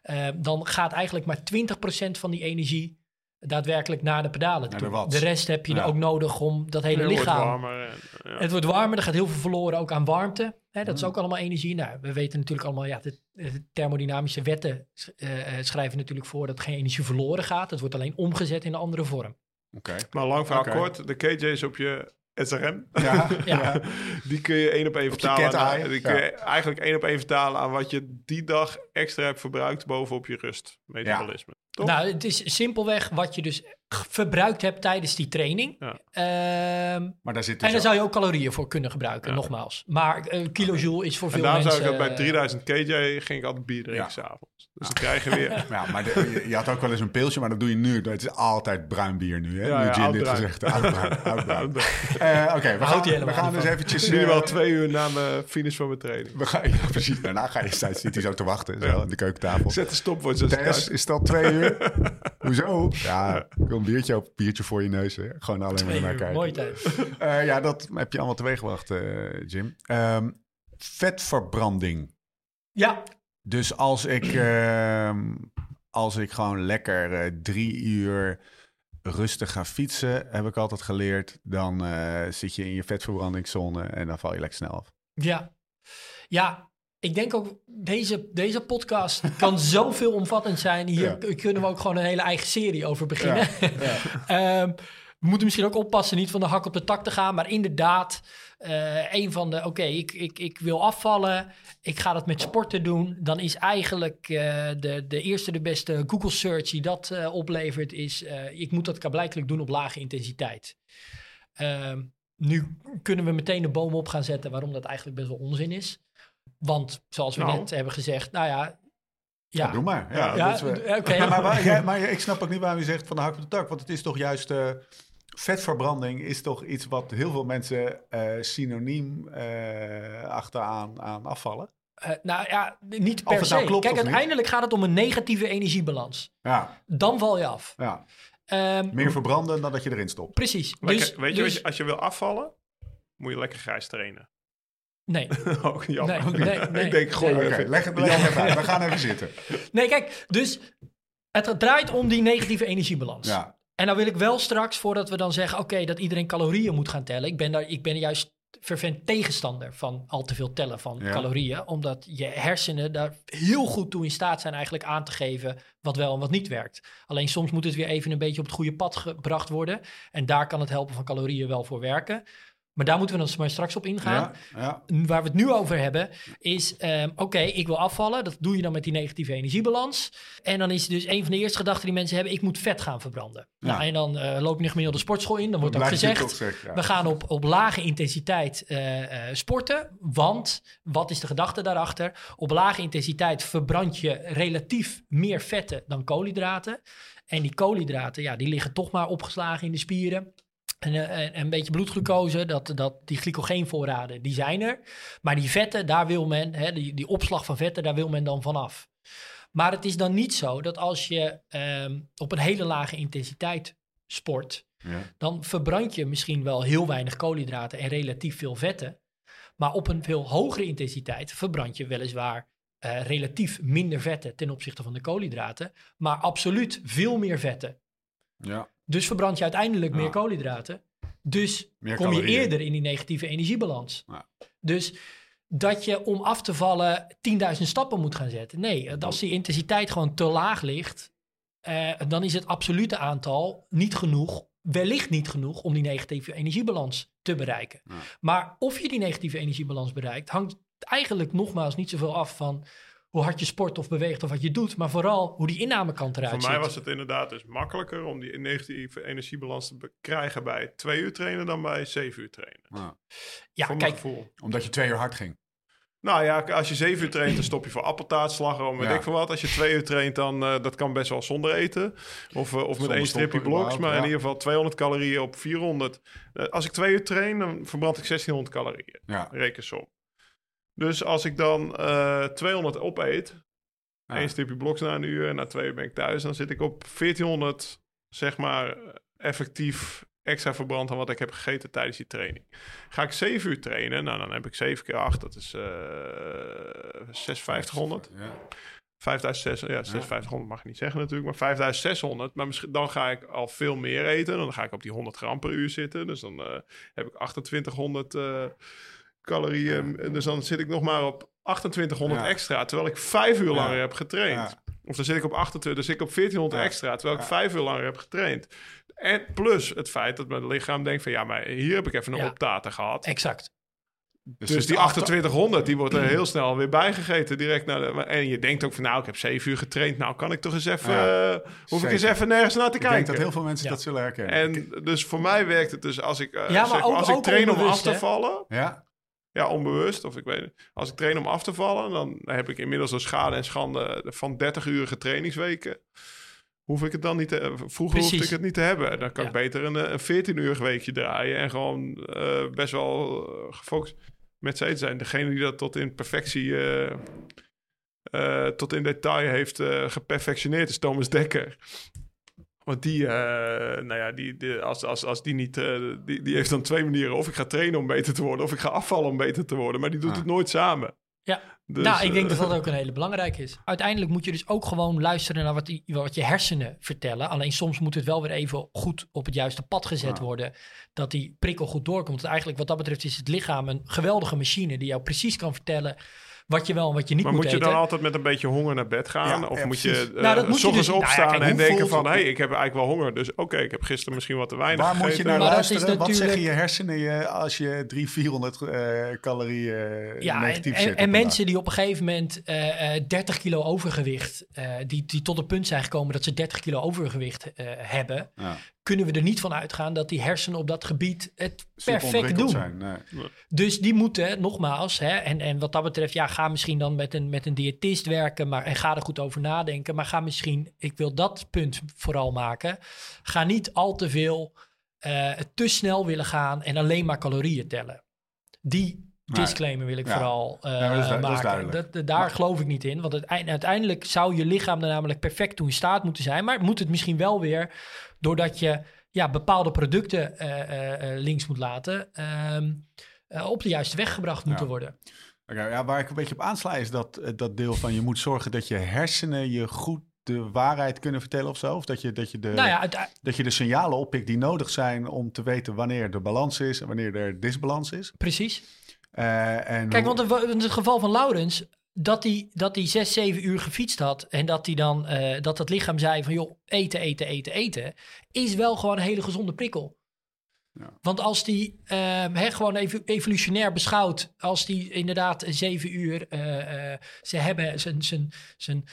[SPEAKER 2] eh, dan gaat eigenlijk maar 20% van die energie daadwerkelijk naar de pedalen
[SPEAKER 1] Naar
[SPEAKER 2] toe.
[SPEAKER 1] de
[SPEAKER 2] rest heb je
[SPEAKER 1] Ja.
[SPEAKER 2] ook nodig om dat hele
[SPEAKER 3] het wordt
[SPEAKER 2] lichaam
[SPEAKER 3] warmer. En, ja.
[SPEAKER 2] het wordt warmer, er gaat heel veel verloren ook aan warmte. Hè, dat is
[SPEAKER 1] Mm.
[SPEAKER 2] ook allemaal energie. Nou, we weten natuurlijk allemaal, ja, de, de thermodynamische wetten eh, eh, schrijven natuurlijk voor dat geen energie verloren gaat. Het wordt alleen omgezet in een andere vorm.
[SPEAKER 1] Oké.
[SPEAKER 3] Maar lang verhaal kort, de KJ's op je SRM,
[SPEAKER 1] Ja,
[SPEAKER 2] Ja.
[SPEAKER 3] die kun je één op één vertalen. aan- die kun
[SPEAKER 1] ja.
[SPEAKER 3] je eigenlijk één op één vertalen aan wat je die dag extra hebt verbruikt bovenop je rust. Metabolisme.
[SPEAKER 2] Nou, het is simpelweg wat je dus verbruikt hebt tijdens die training.
[SPEAKER 3] Ja.
[SPEAKER 2] Ehm,
[SPEAKER 1] Maar daar zit
[SPEAKER 2] en daar zou je ook calorieën voor kunnen gebruiken,
[SPEAKER 3] Ja.
[SPEAKER 2] nogmaals. Maar eh kilojoule is voor
[SPEAKER 3] en
[SPEAKER 2] veel
[SPEAKER 3] daarom
[SPEAKER 2] mensen...
[SPEAKER 3] zou ik dat bij
[SPEAKER 2] eh,
[SPEAKER 3] 3000 KJ ging ik altijd bier drinken
[SPEAKER 1] Ja.
[SPEAKER 3] s'avonds. Dus dan krijg je weer...
[SPEAKER 1] Ja, maar de- je, je had ook wel eens een pilsje, maar dat doe je nu. Het is altijd bruin bier nu, hè?
[SPEAKER 3] Ja,
[SPEAKER 1] nu
[SPEAKER 3] ja,
[SPEAKER 1] Jim dit
[SPEAKER 3] bruin.
[SPEAKER 1] gezegd. Oud bruin, oud bruin. Eh, Oké, we gaan, we gaan dus
[SPEAKER 2] van.
[SPEAKER 1] eventjes...
[SPEAKER 3] nu
[SPEAKER 1] eh,
[SPEAKER 3] wel twee uur na mijn finish van mijn training.
[SPEAKER 1] we gaan, ja, precies. Daarna ga je steeds zit hij zo te wachten. Zo wel, aan de keukentafel.
[SPEAKER 3] Zet de stopwatch als
[SPEAKER 1] Tess, is het al twee uur? Hoezo? Ja, ik wil een biertje, op, biertje voor je neus. Hè? Gewoon alleen maar naar kijken.
[SPEAKER 2] mooie tijd.
[SPEAKER 1] Eh, ja, dat heb je allemaal teweeggebracht, eh Jim. Ehm, vetverbranding.
[SPEAKER 2] Ja,
[SPEAKER 1] Dus als ik, ehm, als ik gewoon lekker eh, drie uur rustig ga fietsen, heb ik altijd geleerd, dan zit je in je vetverbrandingszone en dan val je lekker snel af.
[SPEAKER 2] ja. Ja, ik denk ook, deze, deze podcast kan zoveel omvattend zijn. Hier
[SPEAKER 1] Ja.
[SPEAKER 2] kunnen we ook gewoon een hele eigen serie over beginnen.
[SPEAKER 1] Ja.
[SPEAKER 2] Ehm, we moeten misschien ook oppassen niet van de hak op de tak te gaan. Maar inderdaad, eh, een van de... Oké, ik, ik, ik wil afvallen. Ik ga dat met sporten doen. Dan is eigenlijk eh, de, de eerste de beste Google search die dat eh, oplevert... is ik moet dat blijkbaar doen op lage intensiteit. Ehm, nu kunnen we meteen de boom op gaan zetten... waarom dat eigenlijk best wel onzin is. Want zoals we
[SPEAKER 3] Nou.
[SPEAKER 2] net hebben gezegd... Nou ja, ja,
[SPEAKER 1] Doe maar. Ja,
[SPEAKER 2] ja,
[SPEAKER 1] dat is wel-
[SPEAKER 2] oké.
[SPEAKER 1] Ja, maar, waar- maar ik snap ook niet waarom je zegt van de hak op de tak. Want het is toch juist... eh, vetverbranding is toch iets wat heel veel mensen eh, synoniem eh, achteraan aan afvallen.
[SPEAKER 2] Eh, nou ja, niet
[SPEAKER 1] Of
[SPEAKER 2] per
[SPEAKER 1] het
[SPEAKER 2] se.
[SPEAKER 1] nou klopt
[SPEAKER 2] Kijk,
[SPEAKER 1] niet.
[SPEAKER 2] uiteindelijk gaat het om een negatieve energiebalans.
[SPEAKER 1] Ja,
[SPEAKER 2] Dan val je af.
[SPEAKER 1] ja.
[SPEAKER 2] Ehm,
[SPEAKER 1] meer verbranden dan dat je erin stopt.
[SPEAKER 2] Precies.
[SPEAKER 3] Lekker-
[SPEAKER 2] dus,
[SPEAKER 3] weet je,
[SPEAKER 2] dus-
[SPEAKER 3] als je wil afvallen, moet je lekker grijs trainen.
[SPEAKER 2] Nee.
[SPEAKER 3] Ook jammer.
[SPEAKER 2] Nee, nee, nee.
[SPEAKER 3] ik denk, gooi er even.
[SPEAKER 1] leg het leg even uit. We gaan even zitten.
[SPEAKER 2] nee, kijk, dus het draait om die negatieve energiebalans.
[SPEAKER 1] Ja,
[SPEAKER 2] En dan wil ik wel straks, voordat we dan zeggen, oké, dat iedereen calorieën moet gaan tellen. Ik ben, daar, ik ben juist vervent tegenstander van al te veel tellen van
[SPEAKER 1] Ja.
[SPEAKER 2] calorieën. Omdat je hersenen daar heel goed toe in staat zijn eigenlijk aan te geven wat wel en wat niet werkt. Alleen soms moet het weer even een beetje op het goede pad gebracht worden. En daar kan het helpen van calorieën wel voor werken. Maar daar moeten we dan maar straks op ingaan.
[SPEAKER 1] ja, ja.
[SPEAKER 2] Waar we het nu over hebben, is: ehm, oké, ik wil afvallen. Dat doe je dan met die negatieve energiebalans. En dan is dus een van de eerste gedachten die mensen hebben: ik moet vet gaan verbranden.
[SPEAKER 1] Ja.
[SPEAKER 2] Nou, en dan eh, loop je nog meer de sportschool in. Dan wordt ook gezegd: we gaan op, op lage intensiteit eh, eh, sporten. Want wat is de gedachte daarachter? Op lage intensiteit verbrand je relatief meer vetten dan koolhydraten. En die koolhydraten, ja, die liggen toch maar opgeslagen in de spieren. En, eh, en een beetje bloedglucose, dat, dat, die glycogeenvoorraden, die zijn er. Maar die vetten, daar wil men, hè, die, die opslag van vetten, daar wil men dan vanaf. Maar het is dan niet zo dat als je ehm, op een hele lage intensiteit sport,
[SPEAKER 1] Ja.
[SPEAKER 2] dan verbrand je misschien wel heel weinig koolhydraten en relatief veel vetten. Maar op een veel hogere intensiteit verbrand je weliswaar eh, relatief minder vetten ten opzichte van de koolhydraten, maar absoluut veel meer vetten.
[SPEAKER 1] Ja.
[SPEAKER 2] Dus verbrand je uiteindelijk
[SPEAKER 1] Ja.
[SPEAKER 2] meer koolhydraten. Dus
[SPEAKER 1] Meer
[SPEAKER 2] kom je eerder in die negatieve energiebalans.
[SPEAKER 1] Ja.
[SPEAKER 2] Dus dat je om af te vallen 10.000 stappen moet gaan zetten. Nee, als die intensiteit gewoon te laag ligt, eh, dan is het absolute aantal niet genoeg, wellicht niet genoeg om die negatieve energiebalans te bereiken.
[SPEAKER 1] Ja.
[SPEAKER 2] Maar of je die negatieve energiebalans bereikt, hangt eigenlijk nogmaals niet zoveel af van hoe hard je sport of beweegt of wat je doet, maar vooral hoe die innamekant eruit
[SPEAKER 3] Voor
[SPEAKER 2] ziet.
[SPEAKER 3] mij was het inderdaad dus makkelijker om die negatieve energiebalans te krijgen bij twee uur trainen dan bij zeven uur trainen.
[SPEAKER 1] Ja.
[SPEAKER 2] ja,
[SPEAKER 3] voor
[SPEAKER 2] kijk.
[SPEAKER 1] Omdat je twee uur hard ging.
[SPEAKER 3] Nou ja, als je zeven uur traint, dan stop je voor appeltaart, slagroom, weet
[SPEAKER 1] Ja.
[SPEAKER 3] ik veel wat. Als je twee uur traint, dan uh, dat kan best wel zonder eten. Of, uh, of met één stripje bloks, maar in ieder geval 200 calorieën op 400. Uh, als ik twee uur train, dan verbrand ik 1600 calorieën.
[SPEAKER 1] Ja.
[SPEAKER 3] Rekensom. Dus als ik dan uh, 200 opeet,
[SPEAKER 1] Ja.
[SPEAKER 3] één stripje bloks na een uur en na twee uur ben ik thuis, dan zit ik op 1400, zeg maar, effectief extra verbrand dan wat ik heb gegeten tijdens die training. Ga ik 7 uur trainen, nou dan heb ik 7 keer 8, dat is uh, 5600.
[SPEAKER 1] Ja.
[SPEAKER 3] 5600, ja, 5600 mag ik niet zeggen natuurlijk, maar 5600. Maar misschien, dan ga ik al veel meer eten. Dan ga ik op die 100 gram per uur zitten. Dus dan uh, heb ik 2800 uh, calorieën. Ja. Dus dan zit ik nog maar op 2800 ja. extra, terwijl ik vijf uur langer heb getraind. Of dan zit ik op 28, dus ik op 1400 extra, terwijl ik vijf uur langer heb getraind. En plus het feit dat mijn lichaam denkt van ja, maar hier heb ik even een optaten gehad.
[SPEAKER 2] Exact.
[SPEAKER 3] Dus, dus die 2800, die wordt er heel snel weer bijgegeten. Direct naar de, en je denkt ook van, nou, ik heb zeven uur getraind. Nou, kan ik toch eens even... Ja, uh, hoef ik eens even nergens naar te
[SPEAKER 1] ik
[SPEAKER 3] kijken.
[SPEAKER 1] Ik denk dat heel veel mensen ja. dat zullen herkennen.
[SPEAKER 3] En dus voor mij werkt het dus als ik, uh,
[SPEAKER 2] ja, maar
[SPEAKER 3] zeg,
[SPEAKER 2] ook,
[SPEAKER 3] als ik train om af te vallen...
[SPEAKER 1] Ja.
[SPEAKER 3] Ja, onbewust. Of ik weet. Als ik train om af te vallen, dan heb ik inmiddels een schade en schande van 30-urige trainingsweken. Hoef ik het dan niet te, Vroeger
[SPEAKER 2] Precies.
[SPEAKER 3] hoefde ik het niet te hebben. Dan kan
[SPEAKER 2] Ja.
[SPEAKER 3] ik beter een, eh, een 14-urig weekje draaien en gewoon uh, best wel gefocust met z'n zijn. Degene die dat tot in perfectie uh, eh, tot in detail heeft eh, geperfectioneerd, is Thomas Dekker. Want die, eh, nou ja, die, die- als, als, als die niet, eh, die, die heeft dan twee manieren. Of ik ga trainen om beter te worden, of ik ga afvallen om beter te worden. Maar die doet
[SPEAKER 1] Ah.
[SPEAKER 3] het nooit samen.
[SPEAKER 2] Ja.
[SPEAKER 3] Dus,
[SPEAKER 2] nou, ik denk
[SPEAKER 3] eh,
[SPEAKER 2] dat dat ook een hele belangrijke is. Uiteindelijk moet je dus ook gewoon luisteren naar wat, die, wat je hersenen vertellen. Alleen soms moet het wel weer even goed op het juiste pad gezet
[SPEAKER 1] Ja.
[SPEAKER 2] worden. Dat die prikkel goed doorkomt. Want eigenlijk wat dat betreft is het lichaam een geweldige machine die jou precies kan vertellen wat je wel en wat je niet
[SPEAKER 3] Maar
[SPEAKER 2] moet
[SPEAKER 3] moet je
[SPEAKER 2] eten.
[SPEAKER 3] dan altijd met een beetje honger naar bed gaan?
[SPEAKER 1] Ja,
[SPEAKER 3] of
[SPEAKER 1] ja,
[SPEAKER 3] moet je, eh
[SPEAKER 2] Nou, dat moet je dus- nou ja,
[SPEAKER 3] opstaan
[SPEAKER 2] kijk,
[SPEAKER 3] en denken van... hé, hey, ik heb eigenlijk wel honger, dus oké, ik heb gisteren misschien wat te weinig
[SPEAKER 1] Waar moet je
[SPEAKER 3] gegeten.
[SPEAKER 1] naar
[SPEAKER 2] Maar dat is
[SPEAKER 1] luisteren? Wat
[SPEAKER 2] natuurlijk-
[SPEAKER 1] zeggen je hersenen je als je 300, 400 eh, calorieën eh,
[SPEAKER 2] Ja, en,
[SPEAKER 1] negatief
[SPEAKER 2] en,
[SPEAKER 1] zit?
[SPEAKER 2] en
[SPEAKER 1] een
[SPEAKER 2] mensen die op een gegeven moment eh, eh, 30 kilo overgewicht, eh, die, die tot het punt zijn gekomen dat ze 30 kilo overgewicht eh, hebben. Kunnen we er niet van uitgaan dat die hersenen op dat gebied het perfect doen.
[SPEAKER 1] Zijn. Nee.
[SPEAKER 2] Dus die moeten, nogmaals, hè, en, en wat dat betreft, ja, ga misschien dan met een, met een diëtist werken maar, en ga er goed over nadenken. Maar ga misschien, ik wil dat punt vooral maken, ga niet al te veel, eh, te snel willen gaan en alleen maar calorieën tellen. Die disclaimer wil ik
[SPEAKER 1] Ja.
[SPEAKER 2] vooral eh,
[SPEAKER 1] Ja, dat is
[SPEAKER 2] maken. Dat, dat- daar geloof ik niet in, want uiteindelijk zou je lichaam er namelijk perfect toe in staat moeten zijn. Maar moet het misschien wel weer, doordat je ja, bepaalde producten eh, eh, eh, links moet laten, ehm, eh, op de juiste weg gebracht moeten
[SPEAKER 1] Ja.
[SPEAKER 2] worden.
[SPEAKER 1] Ja, waar ik een beetje op aansla is dat, dat deel van je moet zorgen dat je hersenen je goed de waarheid kunnen vertellen of zo. Of dat je, dat je, de,
[SPEAKER 2] nou ja,
[SPEAKER 1] dat je de signalen oppikt die nodig zijn om te weten wanneer er balans is en wanneer er disbalans is.
[SPEAKER 2] precies.
[SPEAKER 1] En
[SPEAKER 2] Kijk,
[SPEAKER 1] hoe-
[SPEAKER 2] want in het geval van Laurens, dat hij dat hij zes, zeven uur gefietst had en dat hij dan eh, dat het lichaam zei van joh, eten, eten, eten, eten, is wel gewoon een hele gezonde prikkel.
[SPEAKER 1] Ja.
[SPEAKER 2] Want als die ehm, gewoon even evolutionair beschouwd, als die inderdaad zeven uur, eh, eh, ze hebben zijn, zijn, zijn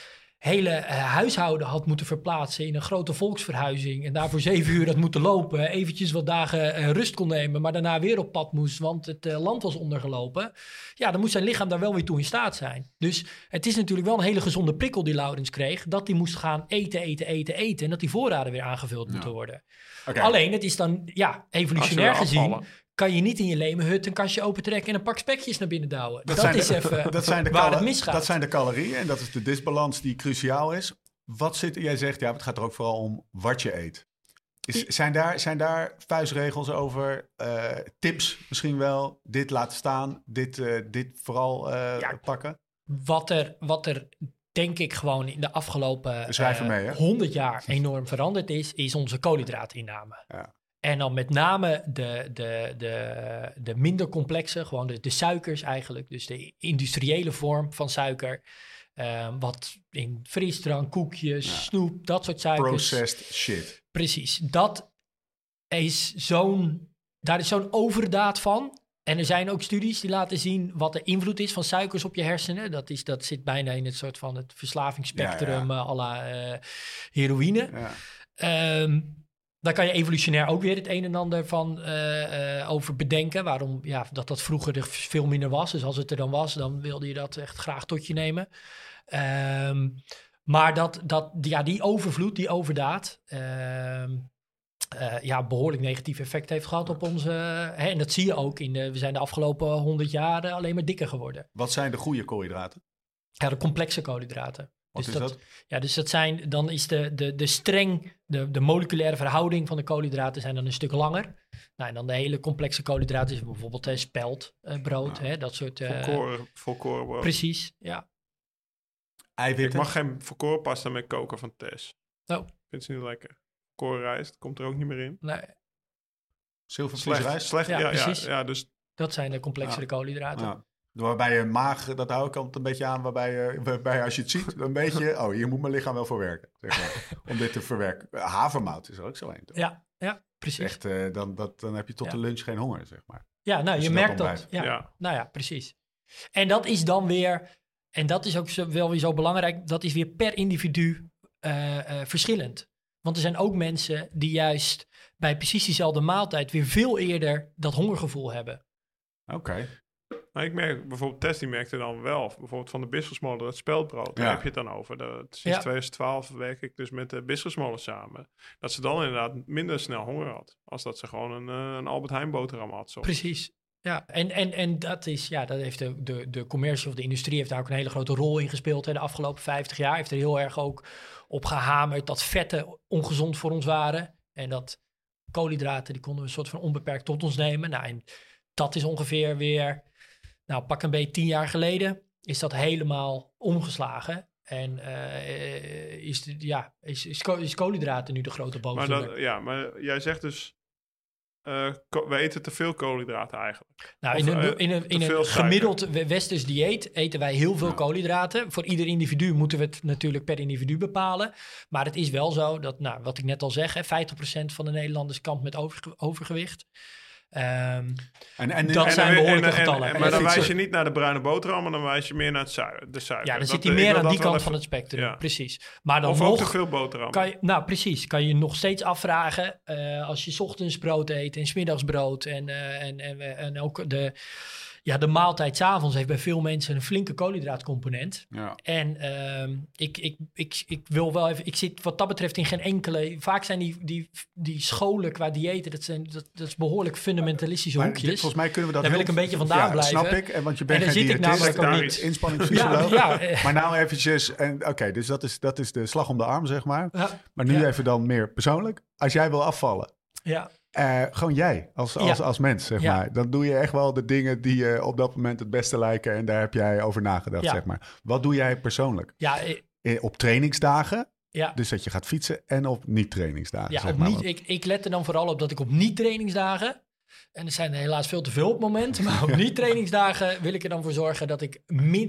[SPEAKER 2] hele eh, huishouden had moeten verplaatsen in een grote volksverhuizing en daarvoor zeven uur had moeten lopen, eventjes wat dagen eh, rust kon nemen, maar daarna weer op pad moest, want het eh, land was ondergelopen. Ja, dan moet zijn lichaam daar wel weer toe in staat zijn. Dus het is natuurlijk wel een hele gezonde prikkel die Laurens kreeg, dat hij moest gaan eten, eten, eten, eten en dat die voorraden weer aangevuld moeten worden. Alleen, het is dan, ja, evolutionair gezien,
[SPEAKER 3] afvallen.
[SPEAKER 2] Kan je niet in je lemenhut een kastje opentrekken en een pak spekjes naar binnen douwen. Dat,
[SPEAKER 1] zijn
[SPEAKER 2] is
[SPEAKER 1] de,
[SPEAKER 2] even
[SPEAKER 1] dat zijn de
[SPEAKER 2] waar het misgaat.
[SPEAKER 1] Dat zijn de calorieën en dat is de disbalans die cruciaal is. Wat zit, jij zegt, ja, het gaat er ook vooral om wat je eet. Is, zijn, daar, zijn daar vuistregels over, eh, tips misschien wel, dit laten staan, dit, eh, dit vooral eh,
[SPEAKER 2] Ja.
[SPEAKER 1] pakken?
[SPEAKER 2] wat er, wat er denk ik gewoon in de afgelopen
[SPEAKER 1] mee, hè?
[SPEAKER 2] 100 jaar enorm veranderd is, is onze koolhydraatinname.
[SPEAKER 1] Ja.
[SPEAKER 2] En dan met name de, de, de, de minder complexe, gewoon de, de suikers eigenlijk. Dus de industriële vorm van suiker. eh, wat in frisdrank, koekjes,
[SPEAKER 1] Ja.
[SPEAKER 2] snoep, dat soort suikers.
[SPEAKER 1] Processed shit.
[SPEAKER 2] Precies, dat is zo'n, daar is zo'n overdaad van. En er zijn ook studies die laten zien wat de invloed is van suikers op je hersenen. Dat, is, dat zit bijna in het soort van het verslavingsspectrum
[SPEAKER 1] Ja,
[SPEAKER 2] eh, à la eh, heroïne.
[SPEAKER 1] Ja.
[SPEAKER 2] Ehm, daar kan je evolutionair ook weer het een en ander van eh, eh, over bedenken. Waarom ja, dat dat vroeger er veel minder was. Dus als het er dan was, dan wilde je dat echt graag tot je nemen. Ehm, maar dat, dat, ja, die overvloed, die overdaad, ehm, eh, ja, behoorlijk negatief effect heeft gehad op onze. Hè, en dat zie je ook in de. We zijn de afgelopen honderd jaar alleen maar dikker geworden.
[SPEAKER 1] Wat zijn de goede koolhydraten?
[SPEAKER 2] Ja, de complexe koolhydraten.
[SPEAKER 1] Wat
[SPEAKER 2] Dus
[SPEAKER 1] is
[SPEAKER 2] dat-
[SPEAKER 1] dat?
[SPEAKER 2] Ja, dus dat zijn, dan is de, de, de streng, de, de moleculaire verhouding van de koolhydraten zijn dan een stuk langer. Nou, en dan de hele complexe koolhydraten is bijvoorbeeld eh, spelt, eh, brood, hè, dat soort. eh,
[SPEAKER 3] Volkoren, volkoren brood.
[SPEAKER 2] precies, ja.
[SPEAKER 3] Ik mag geen volkoren pasta meer koken van Tess.
[SPEAKER 2] Oh.
[SPEAKER 3] Vindt ze niet lekker. Korenrijst komt er ook niet meer in.
[SPEAKER 2] Nee,
[SPEAKER 1] Zilvervlies
[SPEAKER 3] Slecht, slecht
[SPEAKER 2] Ja,
[SPEAKER 3] ja, ja,
[SPEAKER 2] precies.
[SPEAKER 3] ja, dus
[SPEAKER 2] dat zijn de complexere koolhydraten.
[SPEAKER 1] Waarbij je maag, dat hou ik altijd een beetje aan, waarbij je, waarbij als je het ziet, een beetje, oh, hier moet mijn lichaam wel voor werken, zeg maar, om dit te verwerken. Havermout is er ook zo een. toch?
[SPEAKER 2] Ja, ja, precies.
[SPEAKER 1] Echt, eh, dan, dat, dan heb je tot
[SPEAKER 2] Ja.
[SPEAKER 1] de lunch geen honger, zeg maar.
[SPEAKER 2] Ja, nou, je
[SPEAKER 1] je
[SPEAKER 2] merkt dat. Ja,
[SPEAKER 3] ja.
[SPEAKER 2] Nou ja, precies. En dat is dan weer, en dat is ook zo, wel weer zo belangrijk, dat is weer per individu eh, eh, verschillend. Want er zijn ook mensen die juist bij precies diezelfde maaltijd weer veel eerder dat hongergevoel hebben.
[SPEAKER 1] Oké.
[SPEAKER 3] Maar ik merk bijvoorbeeld, Tess die merkte dan wel, bijvoorbeeld van de biscuitsmolen, dat speldbrood, daar
[SPEAKER 1] Ja.
[SPEAKER 3] heb je het dan over. Dat, sinds
[SPEAKER 2] Ja.
[SPEAKER 3] 2012 werk ik dus met de biscuitsmolen samen. Dat ze dan inderdaad minder snel honger had, als dat ze gewoon een, eh, een Albert Heijn boterham had. Zo.
[SPEAKER 2] Precies. Ja, en, en, en dat is, ja, dat heeft de, de, de commercie of de industrie heeft daar ook een hele grote rol in gespeeld. Hè. De afgelopen 50 jaar heeft er heel erg ook op gehamerd dat vetten ongezond voor ons waren. En dat koolhydraten, die konden we een soort van onbeperkt tot ons nemen. Nou, en dat is ongeveer weer, nou, pak een beetje tien jaar geleden, is dat helemaal omgeslagen. En eh, is, de, ja, is, is, ko- is koolhydraten nu de grote boosdoener.
[SPEAKER 3] dat, ja, maar jij zegt dus... eh, ko- we eten te veel koolhydraten eigenlijk.
[SPEAKER 2] Nou,
[SPEAKER 3] Of,
[SPEAKER 2] in een,
[SPEAKER 3] eh,
[SPEAKER 2] in een, in gemiddeld we- westers dieet eten wij heel veel koolhydraten. Voor ieder individu moeten we het natuurlijk per individu bepalen. Maar het is wel zo dat, nou, wat ik net al zeg, hè, 50% van de Nederlanders kampt met overge- overgewicht. Ehm,
[SPEAKER 1] En, en,
[SPEAKER 2] Dat
[SPEAKER 1] en-
[SPEAKER 2] zijn behoorlijke
[SPEAKER 3] en- en-
[SPEAKER 2] getallen.
[SPEAKER 3] en-
[SPEAKER 2] En
[SPEAKER 3] maar dan wijs je niet naar de bruine boterham, maar dan wijs je meer naar het suiker, de suiker.
[SPEAKER 2] ja, dan
[SPEAKER 3] Dat-
[SPEAKER 2] zit hij
[SPEAKER 3] ik
[SPEAKER 2] meer aan die kant
[SPEAKER 3] even-
[SPEAKER 2] van het spectrum.
[SPEAKER 3] Ja.
[SPEAKER 2] Precies. Maar dan
[SPEAKER 3] Of ook te
[SPEAKER 2] nog
[SPEAKER 3] veel boterham.
[SPEAKER 2] kan je, nou precies, kan je nog steeds afvragen eh, als je 's ochtends brood eet en 's middags brood en, eh, en, en, en ook de, ja, de maaltijd 's avonds heeft bij veel mensen een flinke koolhydraatcomponent.
[SPEAKER 1] ja.
[SPEAKER 2] En ehm, ik, ik, ik, ik wil wel even, ik zit wat dat betreft in geen enkele, vaak zijn die, die, die scholen qua diëten, dat, zijn, dat, dat is behoorlijk fundamentalistische
[SPEAKER 1] Maar
[SPEAKER 2] hoekjes.
[SPEAKER 1] dit- volgens mij kunnen we dat
[SPEAKER 2] Daar wil ik een beetje vandaan
[SPEAKER 1] ja,
[SPEAKER 2] blijven.
[SPEAKER 1] snap ik. En want je bent
[SPEAKER 2] En dan
[SPEAKER 1] geen
[SPEAKER 2] zit ik
[SPEAKER 1] diëtist,
[SPEAKER 2] namelijk
[SPEAKER 3] ook
[SPEAKER 1] daar
[SPEAKER 3] niet.
[SPEAKER 1] is inspanningsfysioloog.
[SPEAKER 2] ja, ja, eh,
[SPEAKER 1] Maar nou eventjes, en oké, dus dat is, dat is de slag om de arm, zeg maar.
[SPEAKER 2] ja,
[SPEAKER 1] Maar nu even dan meer persoonlijk. Als jij wil afvallen,
[SPEAKER 2] ja.
[SPEAKER 1] Eh, gewoon jij als, als,
[SPEAKER 2] Ja.
[SPEAKER 1] als mens, zeg
[SPEAKER 2] Ja.
[SPEAKER 1] maar. Dan doe je echt wel de dingen die je op dat moment het beste lijken. En daar heb jij over nagedacht,
[SPEAKER 2] Ja.
[SPEAKER 1] zeg maar. Wat doe jij persoonlijk?
[SPEAKER 2] ja,
[SPEAKER 1] eh, Op trainingsdagen,
[SPEAKER 2] ja.
[SPEAKER 1] dus dat je gaat fietsen. En op niet-trainingsdagen,
[SPEAKER 2] Ja,
[SPEAKER 1] zeg
[SPEAKER 2] op
[SPEAKER 1] maar.
[SPEAKER 2] niet, ik, ik let er dan vooral op dat ik op niet-trainingsdagen. En er zijn er helaas veel te veel op het moment. Maar op niet-trainingsdagen wil ik er dan voor zorgen dat, ik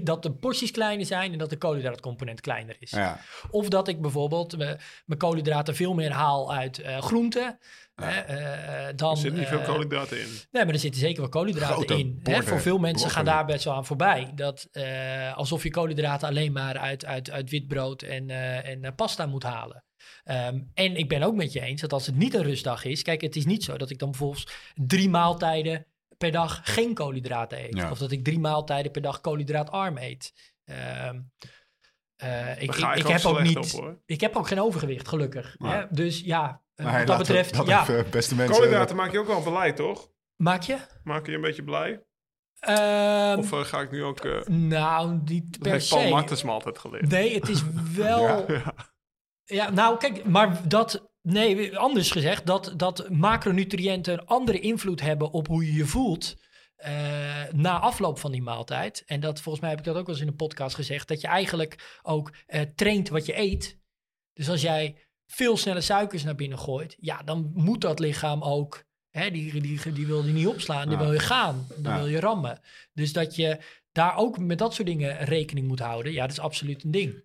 [SPEAKER 2] dat de porties kleiner zijn en dat de koolhydraatcomponent kleiner is.
[SPEAKER 1] Ja,
[SPEAKER 2] Of dat ik bijvoorbeeld eh, mijn koolhydraten veel meer haal uit groenten. Hè, eh, dan,
[SPEAKER 3] Er zit niet veel
[SPEAKER 2] eh,
[SPEAKER 3] koolhydraten in.
[SPEAKER 2] Nee, maar er zitten zeker wel koolhydraten
[SPEAKER 1] Grote
[SPEAKER 2] in. Hè? Voor veel mensen gaan
[SPEAKER 1] broccoli.
[SPEAKER 2] daar best wel aan voorbij. Dat, eh, alsof je koolhydraten alleen maar uit, uit, uit wit brood en, en pasta moet halen. Ehm, en ik ben ook met je eens dat als het niet een rustdag is... Kijk, het is niet zo dat ik dan bijvoorbeeld drie maaltijden per dag geen koolhydraten eet.
[SPEAKER 1] Ja.
[SPEAKER 2] Of dat ik drie maaltijden per dag koolhydraatarm eet. Ehm, eh, ik, ik,
[SPEAKER 3] ik
[SPEAKER 2] ik
[SPEAKER 3] ook
[SPEAKER 2] heb ook niet,
[SPEAKER 3] op, hoor.
[SPEAKER 2] ik heb ook geen overgewicht, gelukkig. Hè? Dus ja, eh,
[SPEAKER 1] Maar
[SPEAKER 2] wat dat betreft,
[SPEAKER 1] dat
[SPEAKER 2] ja,
[SPEAKER 1] even, beste mensen.
[SPEAKER 3] Koolhydraten maak je ook wel blij, toch?
[SPEAKER 2] maak je?
[SPEAKER 3] Maak je een beetje blij?
[SPEAKER 2] Ehm,
[SPEAKER 3] Of eh, ga ik nu ook... eh
[SPEAKER 2] Nou, niet
[SPEAKER 3] dat
[SPEAKER 2] per
[SPEAKER 3] heeft Paul
[SPEAKER 2] se.
[SPEAKER 3] Martens me altijd geleerd.
[SPEAKER 2] Nee, het is wel. ja. nou kijk, maar dat. Nee, anders gezegd, dat, dat macronutriënten een andere invloed hebben op hoe je je voelt. Eh, na afloop van die maaltijd. En dat volgens mij heb ik dat ook wel eens in een podcast gezegd. Dat je eigenlijk ook eh, traint wat je eet. Dus als jij veel snelle suikers naar binnen gooit. Ja, dan moet dat lichaam ook. Hè, die, die, die wil je niet opslaan. Die
[SPEAKER 1] Ja.
[SPEAKER 2] wil je gaan. Dan
[SPEAKER 1] Ja.
[SPEAKER 2] wil je rammen. Dus dat je daar ook met dat soort dingen rekening moet houden. Ja, dat is absoluut een ding.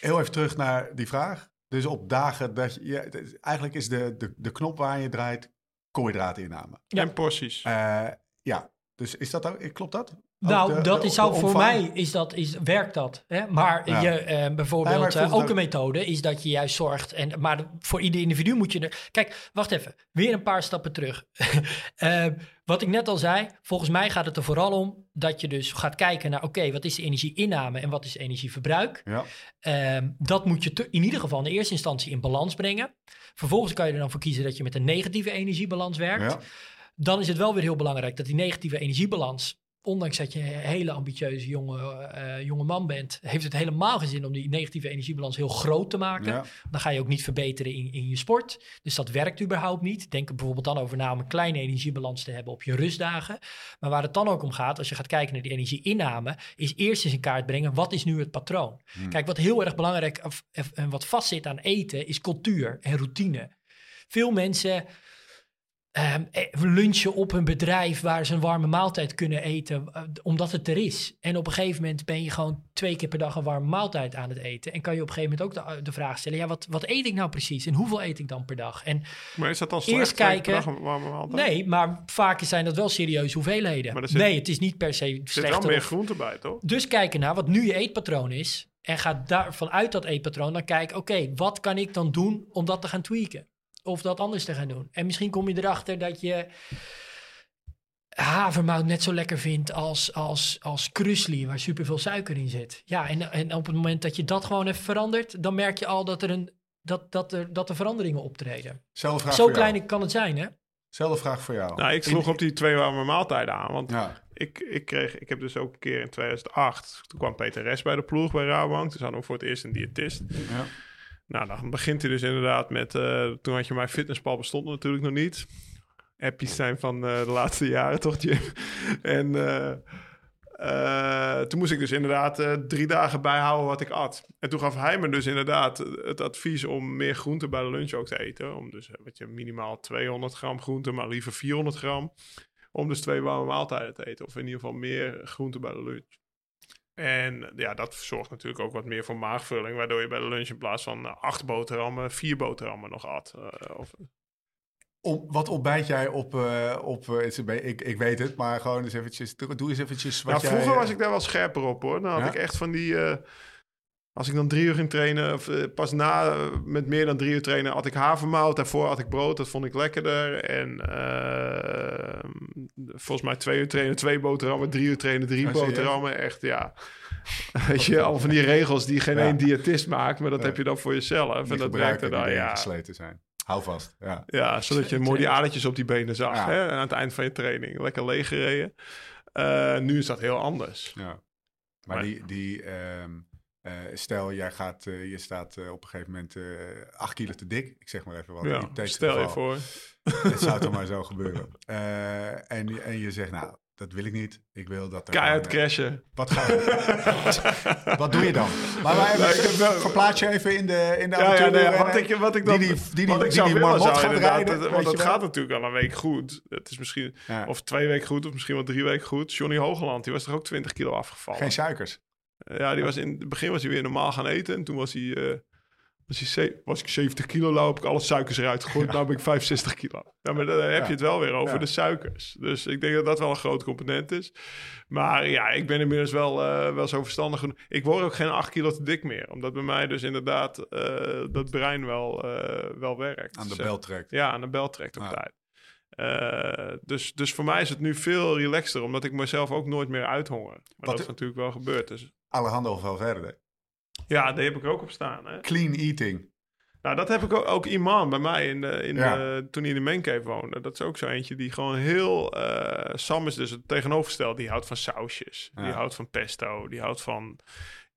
[SPEAKER 1] Heel even terug naar die vraag. Dus op dagen dat je... ja, eigenlijk is de, de, de knop waar je draait koolhydraatinname.
[SPEAKER 2] Ja.
[SPEAKER 3] En porties.
[SPEAKER 1] Eh, ja, dus is dat ook... Klopt dat?
[SPEAKER 2] Nou,
[SPEAKER 1] de-
[SPEAKER 2] dat is, zou voor mij is dat, is, werkt dat. Hè? Maar
[SPEAKER 1] Ja.
[SPEAKER 2] je, eh, bijvoorbeeld,
[SPEAKER 1] maar
[SPEAKER 2] eh, ook een methode is dat je juist zorgt. En, maar voor ieder individu moet je er. Kijk, wacht even. Weer een paar stappen terug. Eh, wat ik net al zei, volgens mij gaat het er vooral om dat je dus gaat kijken naar: oké, wat is de energieinname en wat is de energieverbruik?
[SPEAKER 1] Ja,
[SPEAKER 2] Ehm, dat moet je te- in ieder geval in de eerste instantie in balans brengen. Vervolgens kan je er dan voor kiezen dat je met een negatieve energiebalans werkt
[SPEAKER 1] ja.
[SPEAKER 2] Dan is het wel weer heel belangrijk dat die negatieve energiebalans, ondanks dat je een hele ambitieuze jonge, eh, jonge man bent, heeft het helemaal geen zin om die negatieve energiebalans heel groot te maken.
[SPEAKER 1] ja.
[SPEAKER 2] Dan ga je ook niet verbeteren in, in je sport. Dus dat werkt überhaupt niet. Denk er bijvoorbeeld dan over na om een kleine energiebalans te hebben op je rustdagen. Maar waar het dan ook om gaat, als je gaat kijken naar die energieinname, is eerst eens in kaart brengen, wat is nu het patroon? Kijk, wat heel erg belangrijk en wat vastzit aan eten, is cultuur en routine. Veel mensen ehm, eh, lunchen op een bedrijf waar ze een warme maaltijd kunnen eten, eh, omdat het er is. En op een gegeven moment ben je gewoon twee keer per dag een warme maaltijd aan het eten. En kan je op een gegeven moment ook de, de vraag stellen, ja, wat, wat eet ik nou precies? En hoeveel eet ik dan per dag? En
[SPEAKER 3] Maar is dat dan slecht?
[SPEAKER 2] Eerst kijken.
[SPEAKER 3] per dag
[SPEAKER 2] nee, maar vaak zijn dat wel serieuze hoeveelheden.
[SPEAKER 3] Maar zit-
[SPEAKER 2] nee, het is niet per se
[SPEAKER 3] Er zit wel meer groente bij, toch?
[SPEAKER 2] dus kijken naar wat nu je eetpatroon is. En ga daar vanuit dat eetpatroon dan kijken, oké, wat kan ik dan doen om dat te gaan tweaken? Of dat anders te gaan doen. En misschien kom je erachter dat je havermout net zo lekker vindt als, als, als krusli, waar superveel suiker in zit. Ja, en, en op het moment dat je dat gewoon even verandert, dan merk je al dat er, een, dat, dat er, dat er veranderingen optreden. Zo
[SPEAKER 1] jou.
[SPEAKER 2] klein kan het zijn, hè?
[SPEAKER 1] Zelfde vraag voor jou.
[SPEAKER 3] Nou, ik sloeg op die twee warme maaltijden aan. Want
[SPEAKER 1] Ja,
[SPEAKER 3] ik, ik, kreeg, ik heb dus ook een keer in 2008... Toen kwam Peter Res bij de ploeg bij Rabobank. Toen hadden we voor het eerst een diëtist.
[SPEAKER 1] ja.
[SPEAKER 3] Nou, dan begint hij dus inderdaad met... eh, toen had je mijn fitnesspal bestond natuurlijk nog niet. Appies zijn van eh, de laatste jaren, toch, Jim? en eh, toen moest ik dus inderdaad drie dagen bijhouden wat ik at. En toen gaf hij me dus inderdaad het advies om meer groente bij de lunch ook te eten. Om dus, weet je, minimaal 200 gram groente, maar liever 400 gram. Om dus twee warme maaltijden te eten. Of in ieder geval meer groente bij de lunch. En ja, dat zorgt natuurlijk ook wat meer voor maagvulling. Waardoor je bij de lunch in plaats van eh, acht boterhammen, vier boterhammen nog at. Eh, of,
[SPEAKER 1] wat ontbijt jij op... eh, op ik, ik weet het, maar gewoon eens eventjes... Doe eens eventjes wat
[SPEAKER 3] nou,
[SPEAKER 1] jij...
[SPEAKER 3] vroeger was ik daar wel scherper op hoor. Dan had
[SPEAKER 1] Ja?
[SPEAKER 3] ik echt van die... als ik dan drie uur ging trainen, of eh, pas na met meer dan drie uur trainen, had ik havermout. Daarvoor had ik brood, dat vond ik lekkerder. En eh, volgens mij twee uur trainen, twee boterhammen. Drie uur trainen, drie
[SPEAKER 1] Ja, serieus?
[SPEAKER 3] boterhammen. Echt, ja. Weet je, al van die regels die geen
[SPEAKER 1] Ja.
[SPEAKER 3] één diëtist maakt. Maar dat
[SPEAKER 1] Ja.
[SPEAKER 3] heb je dan voor jezelf. En dat werkte
[SPEAKER 1] die
[SPEAKER 3] dan, ja.
[SPEAKER 1] gesleten zijn. Hou vast, ja.
[SPEAKER 3] Ja, zodat je mooi die adertjes op die benen zag hè, aan het eind van je training. Lekker leeg gereden. Eh, nu is dat heel anders.
[SPEAKER 1] ja. Maar,
[SPEAKER 3] Maar-
[SPEAKER 1] die... die ehm, eh, stel, jij gaat, eh, je staat eh, op een gegeven moment acht kilo te dik. Ik zeg maar even wat.
[SPEAKER 3] Ja, stel je voor.
[SPEAKER 1] Het zou toch maar zo gebeuren. En, en je zegt, nou, dat wil ik niet. Ik wil dat er
[SPEAKER 3] Keihard crashen.
[SPEAKER 1] Wat ga je? wat doe je dan? Maar wij
[SPEAKER 3] ik heb wel-
[SPEAKER 1] verplaats je even in de, in de
[SPEAKER 3] Ja, ja, nee, wat, ik, wat ik dan...
[SPEAKER 1] die die, die, die,
[SPEAKER 3] wat ik
[SPEAKER 1] die,
[SPEAKER 3] zou
[SPEAKER 1] die
[SPEAKER 3] willen zou inderdaad...
[SPEAKER 1] rijden.
[SPEAKER 3] dat- want het gaat natuurlijk al een week goed. Het is misschien...
[SPEAKER 1] Ja.
[SPEAKER 3] Of twee weken goed, of misschien wel drie weken goed. Johnny Hogeland, die was toch ook 20 kilo afgevallen?
[SPEAKER 1] Geen suikers.
[SPEAKER 3] Ja, die was in het begin was hij weer normaal gaan eten. En toen was hij... eh, was, hij ze- was ik 70 kilo, nou heb ik alle suikers eruit gegooid. Nou ben ik 65 kilo. Ja, maar dan heb
[SPEAKER 1] Ja.
[SPEAKER 3] je het wel weer over
[SPEAKER 1] Ja.
[SPEAKER 3] de suikers. Dus ik denk dat dat wel een groot component is. Maar ja, ik ben inmiddels wel, eh, wel zo verstandig genoeg. Ik word ook geen 8 kilo te dik meer. Omdat bij mij dus inderdaad eh, dat brein wel, wel werkt.
[SPEAKER 1] Aan de bel trekt.
[SPEAKER 3] ja, aan de bel trekt op
[SPEAKER 1] Ja.
[SPEAKER 3] tijd. Dus, dus voor mij is het nu veel relaxter, omdat ik mezelf ook nooit meer uithonger. Maar
[SPEAKER 1] Wat-
[SPEAKER 3] dat is natuurlijk wel gebeurd. Dus
[SPEAKER 1] Alejandro Valverde.
[SPEAKER 3] ja, daar heb ik ook op staan. Hè?
[SPEAKER 1] Clean eating.
[SPEAKER 3] Nou, dat heb ik ook, ook Iman bij mij in de, in
[SPEAKER 1] Ja.
[SPEAKER 3] de, toen hij in de mancave woonde. Dat is ook zo eentje die gewoon heel... eh Sam is dus het tegenovergestelde. Die houdt van sausjes. Die houdt van pesto. Die houdt van...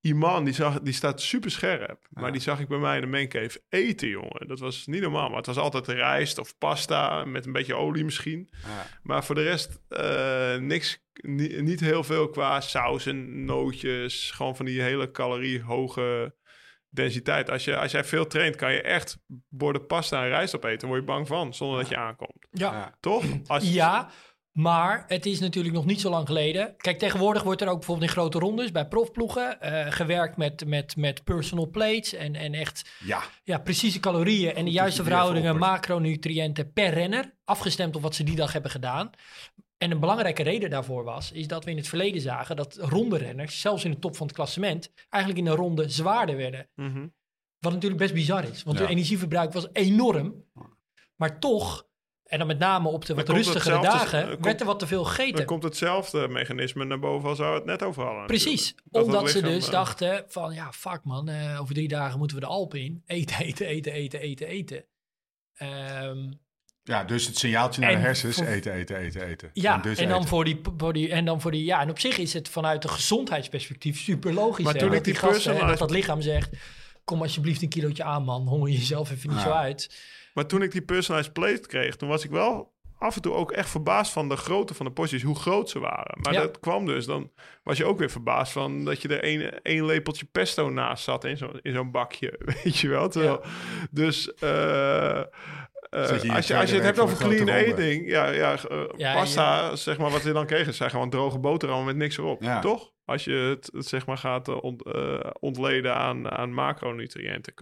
[SPEAKER 3] Iman, die, zag, die staat super scherp. Maar
[SPEAKER 1] Ja.
[SPEAKER 3] die zag ik bij mij in de mancave eten, jongen. Dat was niet normaal. Maar het was altijd rijst of pasta met een beetje olie misschien.
[SPEAKER 1] Ja.
[SPEAKER 3] Maar voor de rest eh, niks, ni- niet heel veel qua saus en nootjes. Gewoon van die hele caloriehoge densiteit. Als, je, als jij veel traint, kan je echt borden pasta en rijst opeten. Word je bang van, zonder dat je aankomt.
[SPEAKER 2] Ja.
[SPEAKER 1] Ja.
[SPEAKER 3] Toch? Als,
[SPEAKER 2] Ja, maar het is natuurlijk nog niet zo lang geleden. Kijk, tegenwoordig wordt er ook bijvoorbeeld in grote rondes bij profploegen eh, gewerkt met, met, met personal plates en, en echt
[SPEAKER 1] ja.
[SPEAKER 2] ja, precieze calorieën en de juiste verhoudingen macronutriënten per renner, afgestemd op wat ze die dag hebben gedaan. En een belangrijke reden daarvoor was, is dat we in het verleden zagen dat ronde renners, zelfs in de top van het klassement, eigenlijk in de ronde zwaarder werden.
[SPEAKER 3] Mhm.
[SPEAKER 2] Wat natuurlijk best bizar is, want
[SPEAKER 1] Ja.
[SPEAKER 2] hun energieverbruik was enorm. Maar toch, en dan met name op de wat rustigere dagen,
[SPEAKER 3] eh, komt-
[SPEAKER 2] werd er wat te veel gegeten.
[SPEAKER 3] Dan komt hetzelfde mechanisme naar boven als we het net over hadden.
[SPEAKER 2] Precies.
[SPEAKER 3] Dat
[SPEAKER 2] omdat ze dus
[SPEAKER 3] eh,
[SPEAKER 2] dachten van, ja, fuck man, eh, over drie dagen moeten we de Alpen in. Eten, eten, eten, eten, eten, eten. Ehm,
[SPEAKER 1] ja, dus het signaaltje naar de
[SPEAKER 2] En
[SPEAKER 1] hersens.
[SPEAKER 2] voor-
[SPEAKER 1] Eten, eten, eten, eten.
[SPEAKER 2] ja,
[SPEAKER 1] dus
[SPEAKER 2] en dan,
[SPEAKER 1] eten.
[SPEAKER 2] voor die, voor die, en dan voor die, ja, en op zich is het vanuit een gezondheidsperspectief super logisch.
[SPEAKER 3] Maar
[SPEAKER 2] hè,
[SPEAKER 3] toen
[SPEAKER 2] dat
[SPEAKER 3] ik die
[SPEAKER 2] gasten, hè, dat dat lichaam zegt, kom alsjeblieft een kilootje aan man, honger jezelf even niet
[SPEAKER 1] Ja.
[SPEAKER 2] zo uit.
[SPEAKER 3] Maar toen ik die personalized plate kreeg, toen was ik wel af en toe ook echt verbaasd van de grootte van de porties, hoe groot ze waren. Maar
[SPEAKER 2] Ja.
[SPEAKER 3] dat kwam dus, dan was je ook weer verbaasd van dat je er één, één lepeltje pesto naast zat in zo'n in zo'n bakje, weet je wel. Terwijl, Dus eh, eh,
[SPEAKER 1] je
[SPEAKER 3] als, je, als je het hebt over clean eating, ja, ja, eh,
[SPEAKER 2] Ja,
[SPEAKER 3] pasta, zeg maar, wat je dan kreeg, zijn gewoon droge boterhammen met niks erop,
[SPEAKER 1] Ja.
[SPEAKER 3] toch? Als je het, het, zeg maar gaat eh, ont- eh, ontleden aan, aan macronutriënten.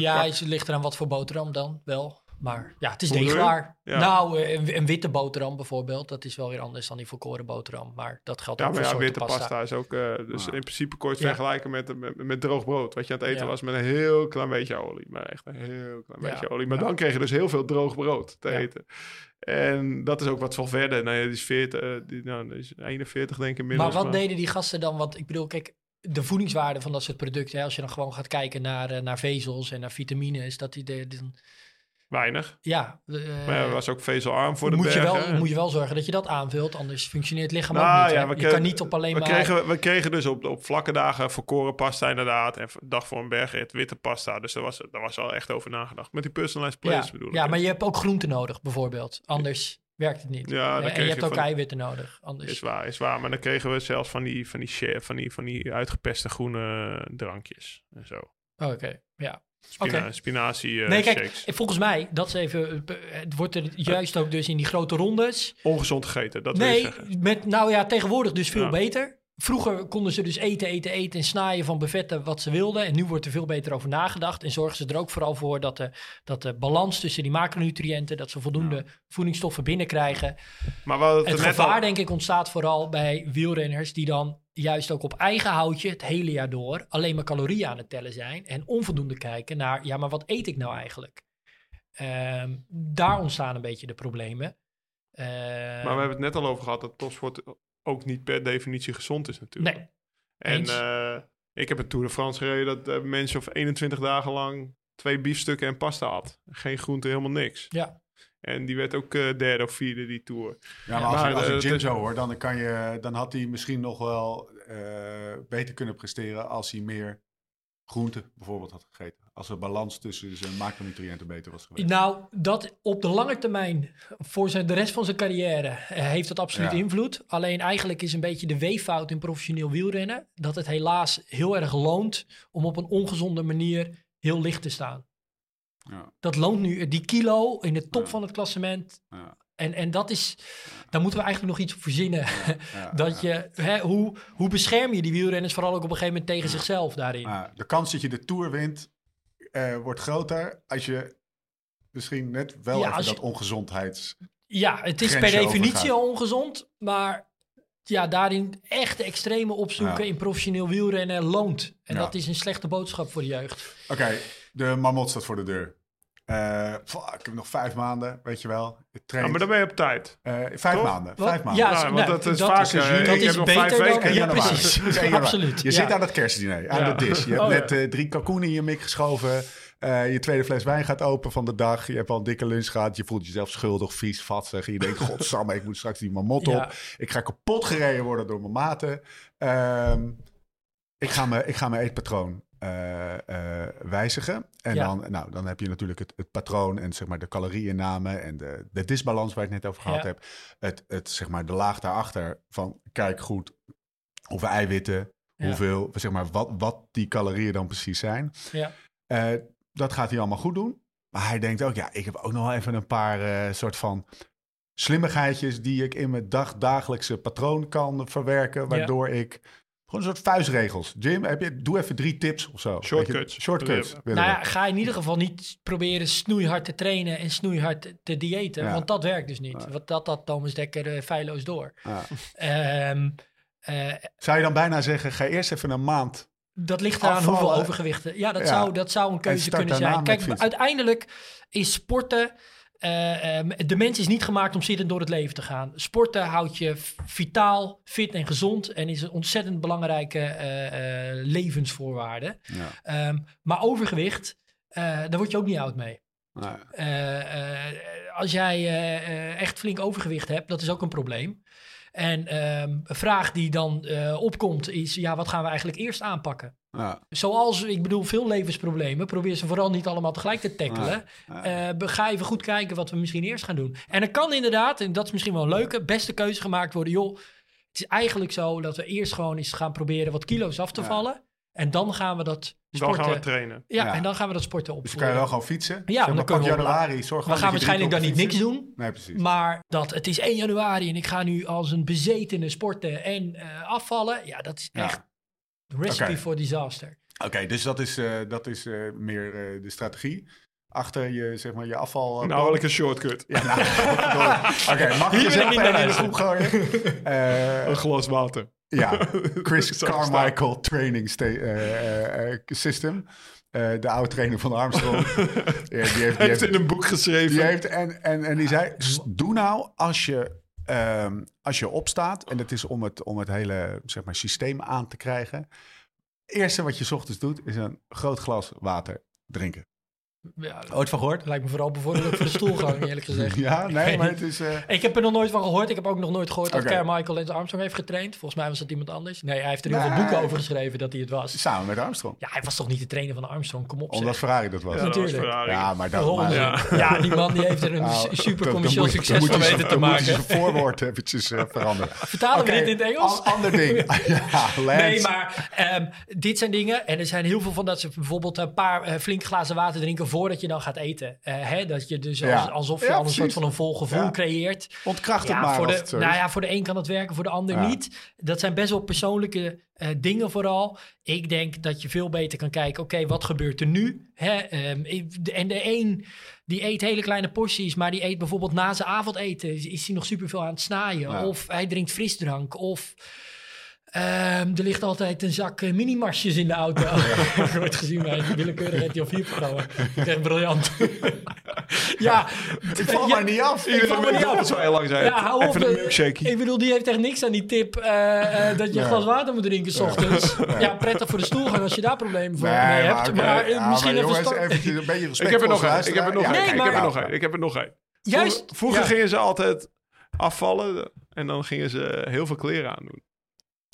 [SPEAKER 2] Ja, het ligt eraan wat voor boterham dan wel. Maar ja, het is deeglaar.
[SPEAKER 3] Ja.
[SPEAKER 2] Nou, eh, een, een witte boterham bijvoorbeeld, dat is wel weer anders dan die volkoren boterham. Maar dat geldt
[SPEAKER 3] Ja,
[SPEAKER 2] ook
[SPEAKER 3] maar
[SPEAKER 2] voor
[SPEAKER 3] ja,
[SPEAKER 2] soorten
[SPEAKER 3] witte
[SPEAKER 2] pasta.
[SPEAKER 3] pasta. is ook... eh, dus in principe kon je het
[SPEAKER 2] Ja.
[SPEAKER 3] vergelijken met, met, met droog brood. Wat je aan het eten
[SPEAKER 2] Ja.
[SPEAKER 3] was met een heel klein beetje olie. Maar echt een heel klein
[SPEAKER 2] Ja.
[SPEAKER 3] beetje olie. Maar
[SPEAKER 2] Ja.
[SPEAKER 3] dan kreeg je dus heel veel droog brood te
[SPEAKER 2] Ja.
[SPEAKER 3] eten. En dat is ook wat Valverde... Nou ja, die is 40... eh, die, nou, die is 41 denk ik inmiddels.
[SPEAKER 2] Maar wat deden die gasten dan? Want ik bedoel, kijk, de voedingswaarde van dat soort producten, hè, als je dan gewoon gaat kijken naar, naar vezels en naar vitamines, dat die de, de-
[SPEAKER 3] Weinig.
[SPEAKER 2] Ja, eh,
[SPEAKER 3] Maar er was ook vezelarm voor de
[SPEAKER 2] moet, je
[SPEAKER 3] bergen.
[SPEAKER 2] wel, moet je wel zorgen dat je dat aanvult, anders functioneert het lichaam
[SPEAKER 3] Nou,
[SPEAKER 2] ook niet.
[SPEAKER 3] ja,
[SPEAKER 2] je
[SPEAKER 3] kregen-
[SPEAKER 2] kan niet op alleen
[SPEAKER 3] we
[SPEAKER 2] maar...
[SPEAKER 3] Kregen, we kregen dus op, op vlakke dagen volkoren pasta inderdaad. En dag voor een bergrit witte pasta. Dus daar was, daar was al echt over nagedacht. Met die personalized
[SPEAKER 2] ja,
[SPEAKER 3] plays bedoel ik.
[SPEAKER 2] ja, maar je hebt ook groenten nodig, bijvoorbeeld. Anders werkt het niet.
[SPEAKER 3] Ja,
[SPEAKER 2] Eh, en je hebt
[SPEAKER 3] je
[SPEAKER 2] ook eiwitten nodig. Anders.
[SPEAKER 3] Is waar, is waar. Maar dan kregen we zelfs van die, van die, van die, van die uitgepeste groene drankjes en zo.
[SPEAKER 2] Oh, Oké, ja.
[SPEAKER 3] Spina. Spinazie eh,
[SPEAKER 2] nee, kijk,
[SPEAKER 3] shakes.
[SPEAKER 2] volgens mij, dat is even, eh, het wordt er juist ook dus in die grote rondes.
[SPEAKER 3] Ongezond gegeten, dat wil je
[SPEAKER 2] Nee,
[SPEAKER 3] zeggen.
[SPEAKER 2] met, nou ja, tegenwoordig dus veel
[SPEAKER 3] Ja.
[SPEAKER 2] beter. Vroeger konden ze dus eten, eten, eten en snaaien van buffetten wat ze wilden. En nu wordt er veel beter over nagedacht. En zorgen ze er ook vooral voor dat de, dat de balans tussen die macronutriënten, dat ze voldoende voedingsstoffen binnenkrijgen.
[SPEAKER 3] Maar hadden het,
[SPEAKER 2] gevaar,
[SPEAKER 3] al...
[SPEAKER 2] denk ik, ontstaat vooral bij wielrenners die dan juist ook op eigen houtje het hele jaar door alleen maar calorieën aan het tellen zijn. En onvoldoende kijken naar, ja, maar wat eet ik nou eigenlijk? Ehm, daar ontstaan een beetje de problemen. Ehm,
[SPEAKER 3] Maar we hebben het net al over gehad dat topsport ook niet per definitie gezond is natuurlijk.
[SPEAKER 2] Nee,
[SPEAKER 3] En eh, ik heb een Tour de France gereden dat eh, mensen of 21 dagen lang twee biefstukken en pasta had. Geen groente, helemaal niks.
[SPEAKER 2] ja.
[SPEAKER 3] En die werd ook eh, derde of vierde, die Tour.
[SPEAKER 1] Ja, maar als, als
[SPEAKER 3] eh,
[SPEAKER 1] ik Jim zo hoor, dan, kan je, dan had hij misschien nog wel eh, beter kunnen presteren als hij meer groente bijvoorbeeld had gegeten. Als de balans tussen zijn macronutriënten beter was geweest.
[SPEAKER 2] Nou, dat op de lange termijn, voor zijn, de rest van zijn carrière, eh, heeft dat absoluut
[SPEAKER 1] Ja.
[SPEAKER 2] invloed. Alleen eigenlijk is een beetje de weeffout in professioneel wielrennen, dat het helaas heel erg loont om op een ongezonde manier heel licht te staan.
[SPEAKER 1] Ja,
[SPEAKER 2] Dat loont nu, die kilo in de top
[SPEAKER 1] Ja.
[SPEAKER 2] van het klassement.
[SPEAKER 1] ja,
[SPEAKER 2] En, en dat is, daar moeten we eigenlijk nog iets op verzinnen. dat je, hè, hoe, hoe bescherm je die wielrenners vooral ook op een gegeven moment tegen zichzelf daarin?
[SPEAKER 1] Ja, de kans dat je de Tour wint eh, wordt groter als je misschien net wel even dat ongezondheids...
[SPEAKER 2] Ja, het is per definitie
[SPEAKER 1] overgaat.
[SPEAKER 2] al ongezond, maar ja, daarin echt de extreme opzoeken
[SPEAKER 1] Ja.
[SPEAKER 2] in professioneel wielrennen loont. En
[SPEAKER 1] Ja.
[SPEAKER 2] dat is een slechte boodschap voor de jeugd.
[SPEAKER 1] Oké, de marmot staat voor de deur. Eh, fuck, ik heb nog vijf maanden, weet je wel.
[SPEAKER 3] Ja, maar dan ben je op tijd.
[SPEAKER 1] Eh, vijf
[SPEAKER 3] Toch?
[SPEAKER 1] maanden,
[SPEAKER 2] Wat?
[SPEAKER 1] vijf maanden.
[SPEAKER 2] Ja,
[SPEAKER 3] want
[SPEAKER 2] nou,
[SPEAKER 3] dat is
[SPEAKER 2] dat
[SPEAKER 3] vaak...
[SPEAKER 2] is-
[SPEAKER 3] eh,
[SPEAKER 1] dat
[SPEAKER 3] ik
[SPEAKER 2] is
[SPEAKER 3] heb nog
[SPEAKER 2] beter
[SPEAKER 3] vijf
[SPEAKER 2] dan-
[SPEAKER 3] weken.
[SPEAKER 1] En
[SPEAKER 2] Ja,
[SPEAKER 1] januari.
[SPEAKER 2] precies. Absoluut,
[SPEAKER 1] Je
[SPEAKER 2] ja.
[SPEAKER 1] zit aan het kerstdiner, aan
[SPEAKER 3] Ja.
[SPEAKER 1] de dis. Je hebt
[SPEAKER 2] Oh,
[SPEAKER 1] net
[SPEAKER 2] ja.
[SPEAKER 1] eh, drie kalkoenen in je mik geschoven. Eh, je tweede fles wijn gaat open van de dag. Je hebt al een dikke lunch gehad. Je voelt jezelf schuldig, vies, vatsig. En je denkt, godsamme, ik moet straks die marmot op.
[SPEAKER 2] Ja.
[SPEAKER 1] Ik ga kapot gereden worden door mijn maten. Ehm, ik, ga mijn, ik ga mijn eetpatroon eh, eh, wijzigen. En
[SPEAKER 2] Ja.
[SPEAKER 1] dan, nou, dan heb je natuurlijk het, het patroon en zeg maar de calorieinname en de, de disbalans waar ik het net over gehad
[SPEAKER 2] Ja.
[SPEAKER 1] heb. Het, het, zeg maar, de laag daarachter van kijk goed hoeveel eiwitten,
[SPEAKER 2] Ja.
[SPEAKER 1] hoeveel, zeg maar, wat, wat die calorieën dan precies zijn.
[SPEAKER 2] Ja.
[SPEAKER 1] Eh, dat gaat hij allemaal goed doen. Maar hij denkt ook, ja, ik heb ook nog wel even een paar soort van slimmigheidjes die ik in mijn dag, dagelijkse patroon kan verwerken, waardoor ik gewoon een soort vuistregels. Jim, heb je, doe even drie tips of zo.
[SPEAKER 3] Shortcuts.
[SPEAKER 1] Je, shortcuts.
[SPEAKER 3] Ja.
[SPEAKER 2] Nou ja, ga in ieder geval niet proberen snoeihard te trainen en snoeihard te- te diëten.
[SPEAKER 1] Ja.
[SPEAKER 2] Want dat werkt dus niet.
[SPEAKER 1] Ja.
[SPEAKER 2] Want dat had Thomas Dekker eh, feilloos door.
[SPEAKER 1] Ja.
[SPEAKER 2] Ehm, eh,
[SPEAKER 1] Zou je dan bijna zeggen, ga eerst even een maand.
[SPEAKER 2] Dat ligt eraan
[SPEAKER 1] Afvallen.
[SPEAKER 2] hoeveel overgewichten. Ja, dat,
[SPEAKER 1] Ja.
[SPEAKER 2] Zou, dat zou een keuze kunnen zijn. Kijk, uiteindelijk is sporten. Eh, ehm, de mens is niet gemaakt om zittend door het leven te gaan. Sporten houdt je vitaal, fit en gezond. En is een ontzettend belangrijke eh, levensvoorwaarde.
[SPEAKER 1] Ja.
[SPEAKER 2] Ehm, maar overgewicht, daar word je ook niet oud mee.
[SPEAKER 1] Nou,
[SPEAKER 2] als jij echt flink overgewicht hebt, dat is ook een probleem. En ehm, een vraag die dan eh, opkomt is, ja, wat gaan we eigenlijk eerst aanpakken?
[SPEAKER 1] ja.
[SPEAKER 2] Zoals, ik bedoel, veel levensproblemen. Probeer ze vooral niet allemaal tegelijk te tackelen.
[SPEAKER 1] Ja.
[SPEAKER 2] Eh, be- ga even goed kijken wat we misschien eerst gaan doen. En er kan inderdaad, en dat is misschien wel een leuke, beste keuze gemaakt worden. Joh, het is eigenlijk zo dat we eerst gewoon eens gaan proberen wat kilo's af te vallen. En dan gaan we dat
[SPEAKER 3] Dan
[SPEAKER 2] sporten.
[SPEAKER 3] gaan we trainen.
[SPEAKER 2] ja,
[SPEAKER 1] Ja.
[SPEAKER 2] en dan gaan we dat sporten op.
[SPEAKER 1] Dus dan kan je wel gewoon fietsen.
[SPEAKER 2] Ja,
[SPEAKER 1] Zeg
[SPEAKER 2] dan we op-
[SPEAKER 1] januari, zorg
[SPEAKER 2] we
[SPEAKER 1] gewoon
[SPEAKER 2] gaan
[SPEAKER 1] dat je
[SPEAKER 2] waarschijnlijk dan niet niks doen.
[SPEAKER 1] Nee, precies.
[SPEAKER 2] Maar dat het is 1 januari en ik ga nu als een bezetene sporten en eh, afvallen. Ja, dat is
[SPEAKER 1] Ja.
[SPEAKER 2] echt recipe for disaster.
[SPEAKER 1] Oké, dus dat is, eh, dat is eh, meer eh, de strategie. Achter je, zeg maar, je afval...
[SPEAKER 3] Nou, ik een shortcut.
[SPEAKER 1] Ja, nou, Oké, mag
[SPEAKER 2] Hier
[SPEAKER 1] je
[SPEAKER 2] naar
[SPEAKER 1] in de groep gooien? Eh,
[SPEAKER 3] Een glas water.
[SPEAKER 1] Ja, Chris Carmichael Training eh, eh, eh, System. De oude trainer van Armstrong. Ja, die heeft, die
[SPEAKER 3] Hij heeft
[SPEAKER 1] heeft,
[SPEAKER 3] in een boek geschreven.
[SPEAKER 1] die heeft en, en, en die zei, "S- doe nou als je, ehm, als je opstaat... en dat is om het, om het hele zeg maar, systeem aan te krijgen... eerste wat je 's ochtends doet, is een groot glas water drinken.
[SPEAKER 2] Ja,
[SPEAKER 1] Ooit van gehoord?
[SPEAKER 2] dat lijkt me vooral bevorderlijk voor de stoelgang, eerlijk gezegd.
[SPEAKER 1] Ja,
[SPEAKER 2] Ik
[SPEAKER 1] nee, maar het is... eh,
[SPEAKER 2] Ik heb er nog nooit van gehoord. Ik heb ook nog nooit gehoord dat
[SPEAKER 1] Oké.
[SPEAKER 2] Carmichael Lance Armstrong heeft getraind. Volgens mij was dat iemand anders. Nee, hij heeft er heel
[SPEAKER 1] Nee.
[SPEAKER 2] veel boeken over geschreven dat hij het was.
[SPEAKER 1] samen met Armstrong.
[SPEAKER 2] Ja, hij was toch niet de trainer van Armstrong? Kom op, zeg.
[SPEAKER 1] Omdat Ferrari dat was.
[SPEAKER 3] Ja, dat was
[SPEAKER 2] natuurlijk.
[SPEAKER 1] Ja, maar dat...
[SPEAKER 2] Oh,
[SPEAKER 1] maar-
[SPEAKER 2] ja. ja, die man die heeft er een
[SPEAKER 1] Nou,
[SPEAKER 2] su- super commercieel succes
[SPEAKER 1] dan
[SPEAKER 2] van weten te
[SPEAKER 1] dan moet je
[SPEAKER 2] maken.
[SPEAKER 1] zijn voorwoord eventjes eh, veranderen.
[SPEAKER 2] Vertalen we dit in het Engels?
[SPEAKER 1] an- ander ding. ja, Lance.
[SPEAKER 2] Nee, maar ehm, dit zijn dingen. En er zijn heel veel van dat ze bijvoorbeeld een paar eh, flink glazen water drinken voordat je dan gaat eten. Eh, hè, dat je dus als- alsof je al een soort van een vol gevoel creëert.
[SPEAKER 1] Ontkracht het maar
[SPEAKER 2] voor de,
[SPEAKER 1] zo
[SPEAKER 2] nou ja, voor de een kan het werken, voor de ander niet. Dat zijn best wel persoonlijke eh, dingen vooral. Ik denk dat je veel beter kan kijken, oké, wat gebeurt er nu? Hè, ehm, en de een die eet hele kleine porties, maar die eet bijvoorbeeld na zijn avondeten, is, is hij nog superveel aan het snaaien.
[SPEAKER 1] Ja.
[SPEAKER 2] Of hij drinkt frisdrank, of... ehm, er ligt altijd een zak eh, mini-marsjes in de auto. Ik heb ooit gezien bij een willekeurig RTL4-programma. Echt briljant. ja.
[SPEAKER 1] Ik val
[SPEAKER 2] ja,
[SPEAKER 1] maar niet af.
[SPEAKER 2] ik val maar niet af.
[SPEAKER 3] Dat zou heel lang zijn.
[SPEAKER 2] Ja, hou op.
[SPEAKER 3] Even een
[SPEAKER 2] eh,
[SPEAKER 3] milkshake.
[SPEAKER 2] Ik bedoel, die heeft echt niks aan die tip eh, eh, dat je een glas water moet drinken s ochtends. Ja, prettig voor de stoelgang als je daar problemen voor mee hebt. Maar, eh,
[SPEAKER 1] Ja,
[SPEAKER 2] misschien
[SPEAKER 1] maar
[SPEAKER 2] even...
[SPEAKER 1] jongens, een beetje respect
[SPEAKER 3] Ik heb er nog een. Ik heb er nog een.
[SPEAKER 2] Nee,
[SPEAKER 3] Ik heb er
[SPEAKER 2] maar-
[SPEAKER 3] nog een. Ik heb er nog een.
[SPEAKER 2] Juist.
[SPEAKER 3] Vroeger, gingen ze altijd afvallen en dan gingen ze heel veel kleren aandoen.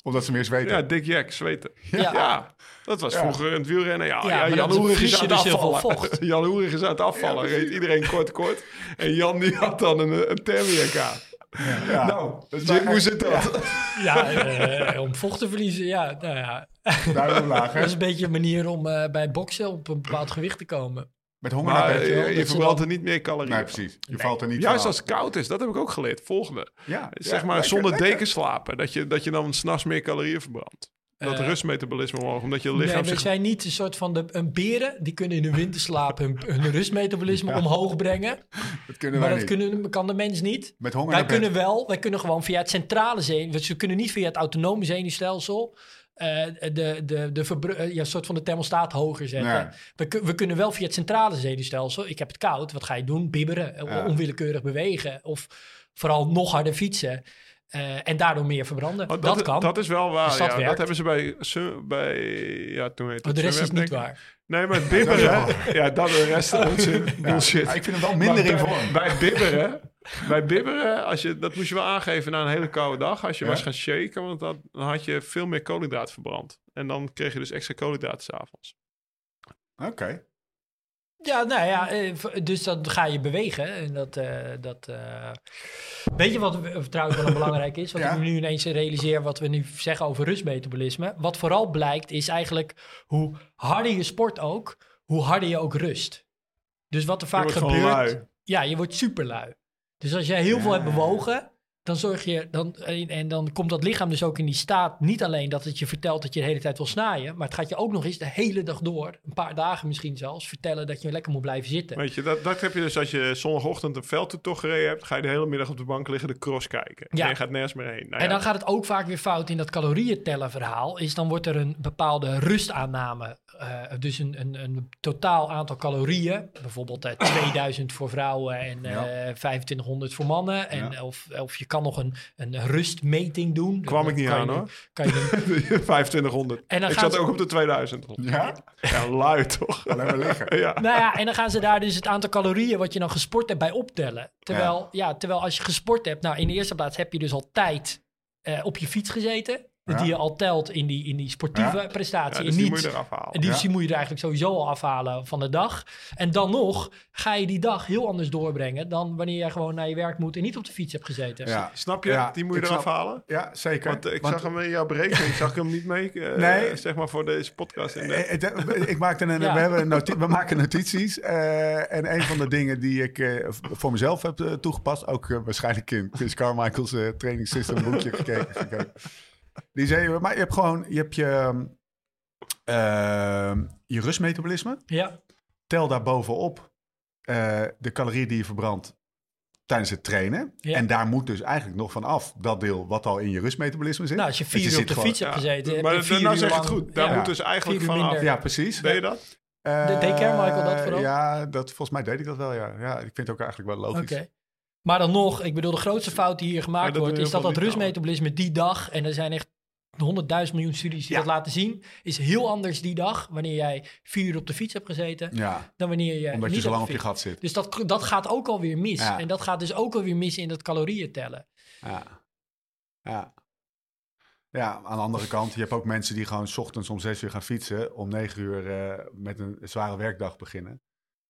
[SPEAKER 1] Omdat ze meer zweten.
[SPEAKER 3] Ja, dik jack, zweten.
[SPEAKER 2] Ja.
[SPEAKER 3] Ja, dat was
[SPEAKER 1] Ja.
[SPEAKER 3] vroeger in het wielrennen. Ja,
[SPEAKER 2] Ja,
[SPEAKER 3] ja,
[SPEAKER 2] maar
[SPEAKER 3] Jan Hoerig is aan het
[SPEAKER 2] dus
[SPEAKER 3] afvallen. Jan Hoerig is aan het afvallen.
[SPEAKER 1] Ja,
[SPEAKER 3] reed iedereen kort kort. En Jan die had dan een, een.
[SPEAKER 1] Ja.
[SPEAKER 3] Nou,
[SPEAKER 1] maar
[SPEAKER 3] hoe zit dat?
[SPEAKER 2] Ja, eh, om vocht te verliezen. Ja, nou ja. Dat is een beetje een manier om eh, bij boksen op een bepaald gewicht te komen.
[SPEAKER 1] Met honger
[SPEAKER 3] Maar
[SPEAKER 1] naar bed.
[SPEAKER 3] je,
[SPEAKER 2] ze
[SPEAKER 3] verbrandt er niet meer calorieën.
[SPEAKER 1] Nee, precies. Je valt er niet
[SPEAKER 3] Juist
[SPEAKER 1] van
[SPEAKER 3] als het koud is, dat heb ik ook geleerd. Volgende.
[SPEAKER 1] Ja,
[SPEAKER 3] Zeg
[SPEAKER 1] ja,
[SPEAKER 3] maar
[SPEAKER 1] lekker,
[SPEAKER 3] zonder
[SPEAKER 1] lekker.
[SPEAKER 3] deken slapen. Dat je, dat je dan s'nachts meer calorieën verbrandt. Dat
[SPEAKER 2] Eh,
[SPEAKER 3] rustmetabolisme omhoog, omdat je
[SPEAKER 2] Nee,
[SPEAKER 3] lichaam
[SPEAKER 2] we
[SPEAKER 3] zich...
[SPEAKER 2] zijn niet een soort van de, een beren. Die kunnen in de winterslaap hun, hun rustmetabolisme omhoog brengen.
[SPEAKER 1] Dat kunnen
[SPEAKER 2] Maar
[SPEAKER 1] wij
[SPEAKER 2] dat
[SPEAKER 1] niet.
[SPEAKER 2] kunnen, kan de mens niet.
[SPEAKER 1] Met honger
[SPEAKER 2] Wij
[SPEAKER 1] bed.
[SPEAKER 2] kunnen wel, wij kunnen gewoon via het centrale zenuw, we kunnen niet via het autonome zenuwstelsel eh, de, de, de, verbru- eh, ja, soort van de thermostaat hoger zetten.
[SPEAKER 1] Nee.
[SPEAKER 2] We, we kunnen wel via het centrale zenuwstelsel, ik heb het koud, wat ga je doen? Bibberen, eh,
[SPEAKER 1] Ja.
[SPEAKER 2] onwillekeurig bewegen of vooral nog harder fietsen. eh, en daardoor meer verbranden.
[SPEAKER 3] Oh,
[SPEAKER 2] dat, kan.
[SPEAKER 3] Dat is wel waar.
[SPEAKER 2] Dus dat
[SPEAKER 3] ja, dat
[SPEAKER 2] werkt.
[SPEAKER 3] hebben ze bij, bij ja, toen heette
[SPEAKER 2] maar de
[SPEAKER 3] het
[SPEAKER 2] rest is niet waar.
[SPEAKER 3] Nee, maar het bibberen, ja, dat de rest onzin, bullshit.
[SPEAKER 1] Ja, ik vind hem wel minder in vorm.
[SPEAKER 3] Bij bibberen, bij bibberen als je, dat moest je wel aangeven na een hele koude dag. Als je
[SPEAKER 1] Ja?
[SPEAKER 3] was gaan shaken, want dan, dan had je veel meer koolhydraat verbrand. En dan kreeg je dus extra koolhydraten s'avonds.
[SPEAKER 1] Oké.
[SPEAKER 2] Ja, nou ja, eh, dus dan ga je bewegen. En dat, eh, dat, eh, Weet je wat trouwens wel belangrijk is? Wat
[SPEAKER 1] Ja.
[SPEAKER 2] ik me nu ineens realiseer, wat we nu zeggen over rustmetabolisme. Wat vooral blijkt, is eigenlijk hoe harder je sport ook, hoe harder je ook rust. Dus wat er vaak gebeurt...
[SPEAKER 3] lui.
[SPEAKER 2] Ja, je wordt superlui. Dus als jij heel veel hebt bewogen, dan zorg je... Dan, en, en dan komt dat lichaam dus ook in die staat... niet alleen dat het je vertelt dat je de hele tijd wil snaaien... maar het gaat je ook nog eens de hele dag door... een paar dagen misschien zelfs... vertellen dat je lekker moet blijven zitten.
[SPEAKER 3] Weet je, dat, dat heb je dus als je zondagochtend een veldtocht gereden hebt. Ga je de hele middag op de bank liggen de cross kijken.
[SPEAKER 2] Ja.
[SPEAKER 3] En je gaat nergens meer heen. Nou
[SPEAKER 2] En dan gaat het ook vaak weer fout in dat calorieën tellen verhaal. Is dan wordt er een bepaalde rustaanname. eh, dus een, een, een totaal aantal calorieën. Bijvoorbeeld eh, 2000 voor vrouwen en eh,
[SPEAKER 1] Ja.
[SPEAKER 2] 2500 voor mannen. En
[SPEAKER 1] Ja.
[SPEAKER 2] of, of je kan nog een, een rustmeting doen.
[SPEAKER 3] kwam
[SPEAKER 2] Dan
[SPEAKER 3] ik niet
[SPEAKER 2] kan
[SPEAKER 3] aan
[SPEAKER 2] je-
[SPEAKER 3] hoor.
[SPEAKER 2] Kan je een-
[SPEAKER 3] 2500.
[SPEAKER 2] En dan
[SPEAKER 3] ik zat
[SPEAKER 2] ze-
[SPEAKER 3] ook op de 2000.
[SPEAKER 1] Ja?
[SPEAKER 3] Ja, lui toch?
[SPEAKER 1] Alleen maar liggen.
[SPEAKER 3] ja.
[SPEAKER 2] nou ja, en dan gaan ze daar dus het aantal calorieën wat je dan gesport hebt bij optellen. Terwijl, ja. terwijl als je gesport hebt, nou in de eerste plaats heb je dus al tijd eh, op je fiets gezeten.
[SPEAKER 1] Ja.
[SPEAKER 2] Die je al telt in die, in die sportieve
[SPEAKER 1] Ja.
[SPEAKER 2] prestatie.
[SPEAKER 3] Ja,
[SPEAKER 2] en
[SPEAKER 3] dus die
[SPEAKER 2] niet,
[SPEAKER 3] moet je eraf halen.
[SPEAKER 2] En die,
[SPEAKER 1] Ja.
[SPEAKER 2] die moet je er eigenlijk sowieso al afhalen van de dag. En dan nog ga je die dag heel anders doorbrengen dan wanneer je gewoon naar je werk moet en niet op de fiets hebt gezeten.
[SPEAKER 1] Ja.
[SPEAKER 3] Snap je?
[SPEAKER 1] Ja,
[SPEAKER 3] die moet je eraf
[SPEAKER 1] snap-
[SPEAKER 3] halen.
[SPEAKER 1] Ja, zeker.
[SPEAKER 3] Want eh, ik
[SPEAKER 1] Want-
[SPEAKER 3] zag hem in jouw berekening, zag ik hem niet mee, eh,
[SPEAKER 1] Nee.
[SPEAKER 3] zeg maar voor deze podcast. In de...
[SPEAKER 1] Eh, ik maakte een,
[SPEAKER 2] Ja.
[SPEAKER 1] we, hebben we maken notities. eh, en een van de dingen die ik eh, voor mezelf heb toegepast, ook waarschijnlijk in Chris Carmichael's training system boekje gekeken. Die zei, maar je hebt gewoon, je hebt je, ehm, je rustmetabolisme.
[SPEAKER 2] Ja,
[SPEAKER 1] Tel daar bovenop eh, de calorieën die je verbrandt tijdens het trainen.
[SPEAKER 2] Ja.
[SPEAKER 1] En daar moet dus eigenlijk nog van af dat deel wat al in je rustmetabolisme zit.
[SPEAKER 2] nou als je vier uur op de
[SPEAKER 1] gewoon-
[SPEAKER 2] fiets hebt
[SPEAKER 3] Ja.
[SPEAKER 2] gezeten, heb
[SPEAKER 3] maar
[SPEAKER 2] je vier
[SPEAKER 3] nou
[SPEAKER 2] uur
[SPEAKER 3] zeg je het goed. Daar
[SPEAKER 2] ja.
[SPEAKER 3] moet dus eigenlijk vanaf.
[SPEAKER 2] minder.
[SPEAKER 1] Ja, precies.
[SPEAKER 3] Deed je dat?
[SPEAKER 1] Eh,
[SPEAKER 2] deed Carmichael dat vooral?
[SPEAKER 1] Ja, dat, volgens mij deed ik dat wel, ja. ja. Ik vind het ook eigenlijk wel logisch.
[SPEAKER 2] Oké. Maar dan nog, ik bedoel, de grootste fout die hier gemaakt wordt, is dat dat rustmetabolisme die dag, en er zijn echt honderdduizend miljoen studies die
[SPEAKER 1] Ja.
[SPEAKER 2] dat laten zien. Is heel anders die dag, wanneer jij vier uur op de fiets hebt gezeten,
[SPEAKER 1] Ja,
[SPEAKER 2] dan wanneer je
[SPEAKER 1] omdat je
[SPEAKER 2] niet
[SPEAKER 1] zo lang
[SPEAKER 2] op
[SPEAKER 1] je gat zit.
[SPEAKER 2] Dus dat, dat gaat ook alweer mis. En dat gaat dus ook alweer mis in dat calorieën tellen.
[SPEAKER 1] Ja. Ja. Ja, aan de andere kant, je hebt ook mensen die gewoon 's ochtends om zes uur gaan fietsen, om negen uur eh, met een zware werkdag beginnen.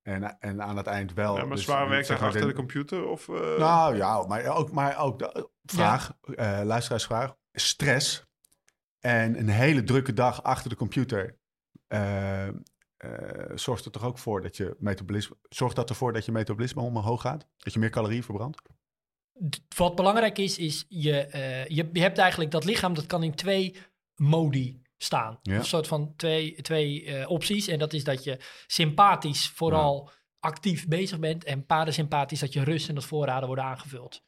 [SPEAKER 1] En, en aan het eind wel.
[SPEAKER 3] Ja, maar
[SPEAKER 1] dus
[SPEAKER 3] zwaar
[SPEAKER 1] zeg
[SPEAKER 3] werkdag
[SPEAKER 1] maar
[SPEAKER 3] achter
[SPEAKER 1] de-
[SPEAKER 3] de computer? Of, eh,
[SPEAKER 1] Nou ja, maar ook, maar ook de vraag, eh, luisteraarsvraag. Stress en een hele drukke dag achter de computer eh, eh, zorgt er toch ook voor dat je metabolisme, zorgt dat ervoor dat je metabolisme omhoog gaat? Dat je meer calorieën verbrandt?
[SPEAKER 2] Wat belangrijk is, is je, eh, je, je hebt eigenlijk dat lichaam, dat kan in twee modi staan.
[SPEAKER 1] Ja.
[SPEAKER 2] Een soort van twee, twee eh, opties. En dat is dat je sympathisch vooral actief bezig bent. En parasympathisch dat je rust en dat voorraden worden aangevuld.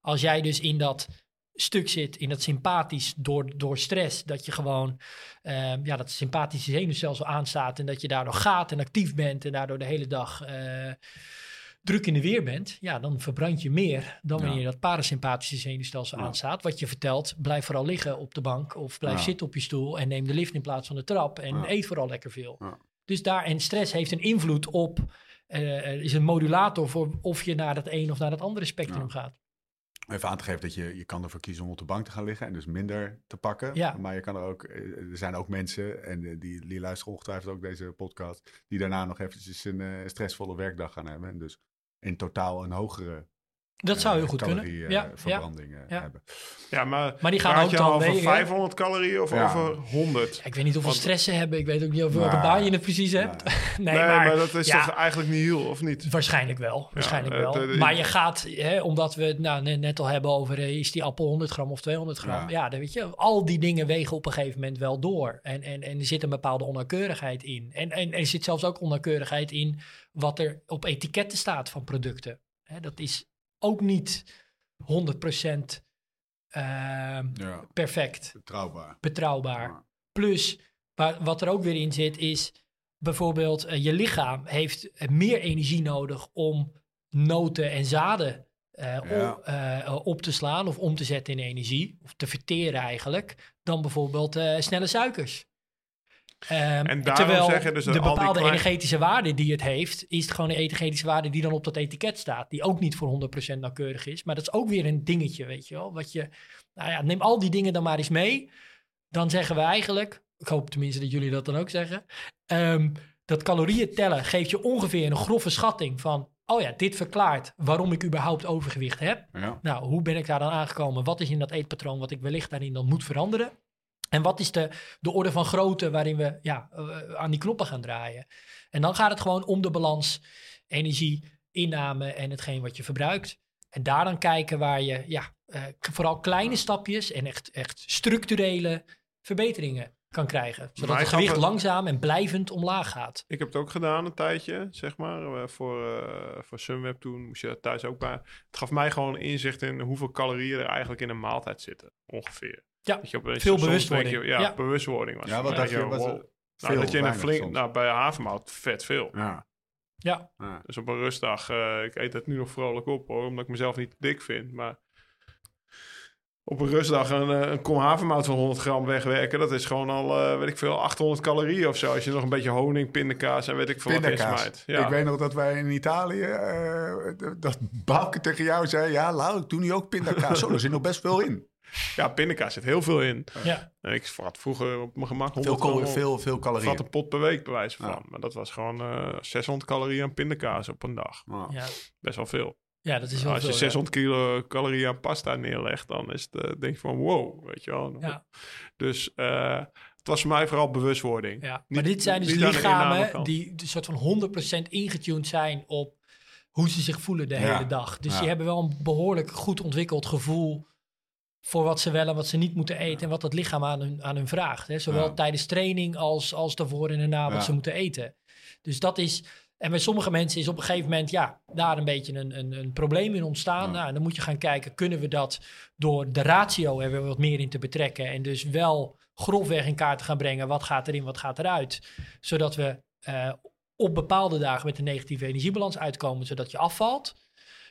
[SPEAKER 2] Als jij dus in dat stuk zit, in dat sympathisch door, door stress, dat je gewoon eh, ja, dat sympathische zenuwstelsel aanstaat en dat je daardoor gaat en actief bent en daardoor de hele dag eh, druk in de weer bent, ja, dan verbrand je meer dan wanneer dat parasympathische zenuwstelsel aanstaat. Wat je vertelt, blijf vooral liggen op de bank of blijf zitten op je stoel en neem de lift in plaats van de trap en eet vooral lekker veel. Dus daar, en stress heeft een invloed op, eh, is een modulator voor of je naar het een of naar het andere spectrum gaat.
[SPEAKER 1] Even aan te geven dat je, je kan ervoor kiezen om op de bank te gaan liggen en dus minder te pakken.
[SPEAKER 2] Ja.
[SPEAKER 1] Maar je kan er ook, eh, er zijn ook mensen, en eh, die, die luisteren ongetwijfeld ook deze podcast, die daarna nog eventjes een stressvolle werkdag gaan hebben. En dus in totaal een hogere
[SPEAKER 2] Dat zou heel goed kunnen.
[SPEAKER 1] calorie, eh,
[SPEAKER 2] Ja, ja.
[SPEAKER 1] verbranding eh,
[SPEAKER 2] Ja.
[SPEAKER 1] hebben.
[SPEAKER 3] Ja, maar,
[SPEAKER 2] Maar die gaan ook
[SPEAKER 3] je
[SPEAKER 2] dan
[SPEAKER 3] over
[SPEAKER 2] wegen.
[SPEAKER 3] 500 calorieën of
[SPEAKER 1] Ja.
[SPEAKER 3] over 100?
[SPEAKER 2] Ja, Ik weet niet hoeveel
[SPEAKER 3] Want-
[SPEAKER 2] stress ze hebben. Ik weet ook niet over welke
[SPEAKER 1] Nou,
[SPEAKER 2] baan je het precies hebt. nee,
[SPEAKER 3] Nee,
[SPEAKER 2] maar,
[SPEAKER 3] maar, dat is
[SPEAKER 2] ja.
[SPEAKER 3] toch eigenlijk niet heel, of niet?
[SPEAKER 2] Waarschijnlijk wel. Waarschijnlijk
[SPEAKER 3] eh,
[SPEAKER 2] wel. maar je gaat, hè, omdat we het nou, net, al hebben over... eh, is die appel 100 gram of 200 gram?
[SPEAKER 1] Ja.
[SPEAKER 2] Ja, dan weet je, al die dingen wegen op een gegeven moment wel door. En, en, en er zit een bepaalde onnauwkeurigheid in. En, en er zit zelfs ook onnauwkeurigheid in... wat er op etiketten staat van producten. Hè, dat is ook niet 100% ehm,
[SPEAKER 1] Ja,
[SPEAKER 2] perfect
[SPEAKER 1] betrouwbaar.
[SPEAKER 2] betrouwbaar.
[SPEAKER 1] Ja.
[SPEAKER 2] Plus, wat er ook weer in zit, is bijvoorbeeld eh, je lichaam heeft eh, meer energie nodig om noten en zaden eh,
[SPEAKER 1] Ja.
[SPEAKER 2] op, op te slaan of om te zetten in energie, of te verteren eigenlijk, dan bijvoorbeeld snelle suikers. Ehm,
[SPEAKER 3] En daarom
[SPEAKER 2] terwijl
[SPEAKER 3] zeg je dus
[SPEAKER 2] de
[SPEAKER 3] al die
[SPEAKER 2] bepaalde
[SPEAKER 3] klein-
[SPEAKER 2] energetische waarde die het heeft, is het gewoon de energetische waarde die dan op dat etiket staat. Die ook niet voor 100% nauwkeurig is. Maar dat is ook weer een dingetje, weet je wel. Wat je, nou ja, neem al die dingen dan maar eens mee. Dan zeggen we eigenlijk, ik hoop tenminste dat jullie dat dan ook zeggen. ehm, dat calorieën tellen geeft je ongeveer een grove schatting van, oh ja, dit verklaart waarom ik überhaupt overgewicht heb.
[SPEAKER 1] Ja.
[SPEAKER 2] Nou, hoe ben ik daar dan aangekomen? Wat is in dat eetpatroon wat ik wellicht daarin dan moet veranderen? En wat is de, de orde van grootte waarin we ja, eh, aan die knoppen gaan draaien? En dan gaat het gewoon om de balans, energie, inname en hetgeen wat je verbruikt. En daar dan kijken waar je ja, eh, vooral kleine stapjes en echt, echt structurele verbeteringen kan krijgen. Zodat het gewicht langzaam en blijvend omlaag gaat.
[SPEAKER 3] Ik heb het ook gedaan een tijdje, zeg maar. eh, voor, voor Sunweb toen moest je dat thuis ook bij. Het gaf mij gewoon inzicht in hoeveel calorieën er eigenlijk in een maaltijd zitten. Ongeveer.
[SPEAKER 2] Ja,
[SPEAKER 3] Dat je opeens
[SPEAKER 2] veel bewustwording.
[SPEAKER 3] je- ja,
[SPEAKER 2] Ja.
[SPEAKER 3] bewustwording was.
[SPEAKER 1] Ja, wat dacht je?
[SPEAKER 3] Wow. Nou,
[SPEAKER 1] veel
[SPEAKER 3] dat je in een flink, nou, bij havermout vet veel.
[SPEAKER 1] Ja.
[SPEAKER 2] Ja.
[SPEAKER 3] Dus op een rustdag, eh, ik eet het nu nog vrolijk op hoor, omdat ik mezelf niet te dik vind. Maar op een rustdag een, eh, een kom havermout van 100 gram wegwerken, dat is gewoon al, eh, weet ik veel, 800 calorieën of zo. Als je nog een beetje honing, pindakaas en weet ik veel wat in
[SPEAKER 1] Pindakaas.
[SPEAKER 3] smijt. Ja.
[SPEAKER 1] Ik weet nog dat wij in Italië, eh, dat Bouke tegen jou zei, ja Lau, ik doe nu ook pindakaas. Zo, er zit nog best veel in.
[SPEAKER 3] Ja, pindakaas zit heel veel in.
[SPEAKER 2] ja.
[SPEAKER 3] En ik had vroeger op mijn gemak
[SPEAKER 1] Veel,
[SPEAKER 3] 100
[SPEAKER 1] cal-
[SPEAKER 3] gram,
[SPEAKER 1] veel, veel calorieën.
[SPEAKER 3] een pot per week bij wijze van.
[SPEAKER 1] Ja.
[SPEAKER 3] Maar dat was gewoon eh 600 calorieën aan pindakaas op een dag.
[SPEAKER 1] Ja.
[SPEAKER 2] ja.
[SPEAKER 3] Best wel veel.
[SPEAKER 2] ja, dat is wel
[SPEAKER 3] Als je
[SPEAKER 2] veel, ja.
[SPEAKER 3] 600 kilo calorieën aan pasta neerlegt, dan is het, eh, denk je van wow, weet je wel.
[SPEAKER 2] Ja.
[SPEAKER 3] Dus eh, het was voor mij vooral bewustwording.
[SPEAKER 2] Ja, maar
[SPEAKER 3] Niet-
[SPEAKER 2] dit zijn dus lichamen die een soort van 100% ingetuned zijn op hoe ze zich voelen de
[SPEAKER 1] Ja,
[SPEAKER 2] hele dag. Dus
[SPEAKER 1] ja.
[SPEAKER 2] die hebben wel een behoorlijk goed ontwikkeld gevoel voor wat ze wel en wat ze niet moeten eten en wat het lichaam aan hun, aan hun vraagt. Hè? Zowel tijdens training als, als daarvoor en daarna wat ze moeten eten. Dus dat is, en bij sommige mensen is op een gegeven moment ja, daar een beetje een, een, een probleem in ontstaan.
[SPEAKER 1] Ja.
[SPEAKER 2] Nou, en dan moet je gaan kijken, kunnen we dat door de ratio er weer wat meer in te betrekken en dus wel grofweg in kaart te gaan brengen, wat gaat erin, wat gaat eruit. Zodat we eh, op bepaalde dagen met een negatieve energiebalans uitkomen, zodat je afvalt.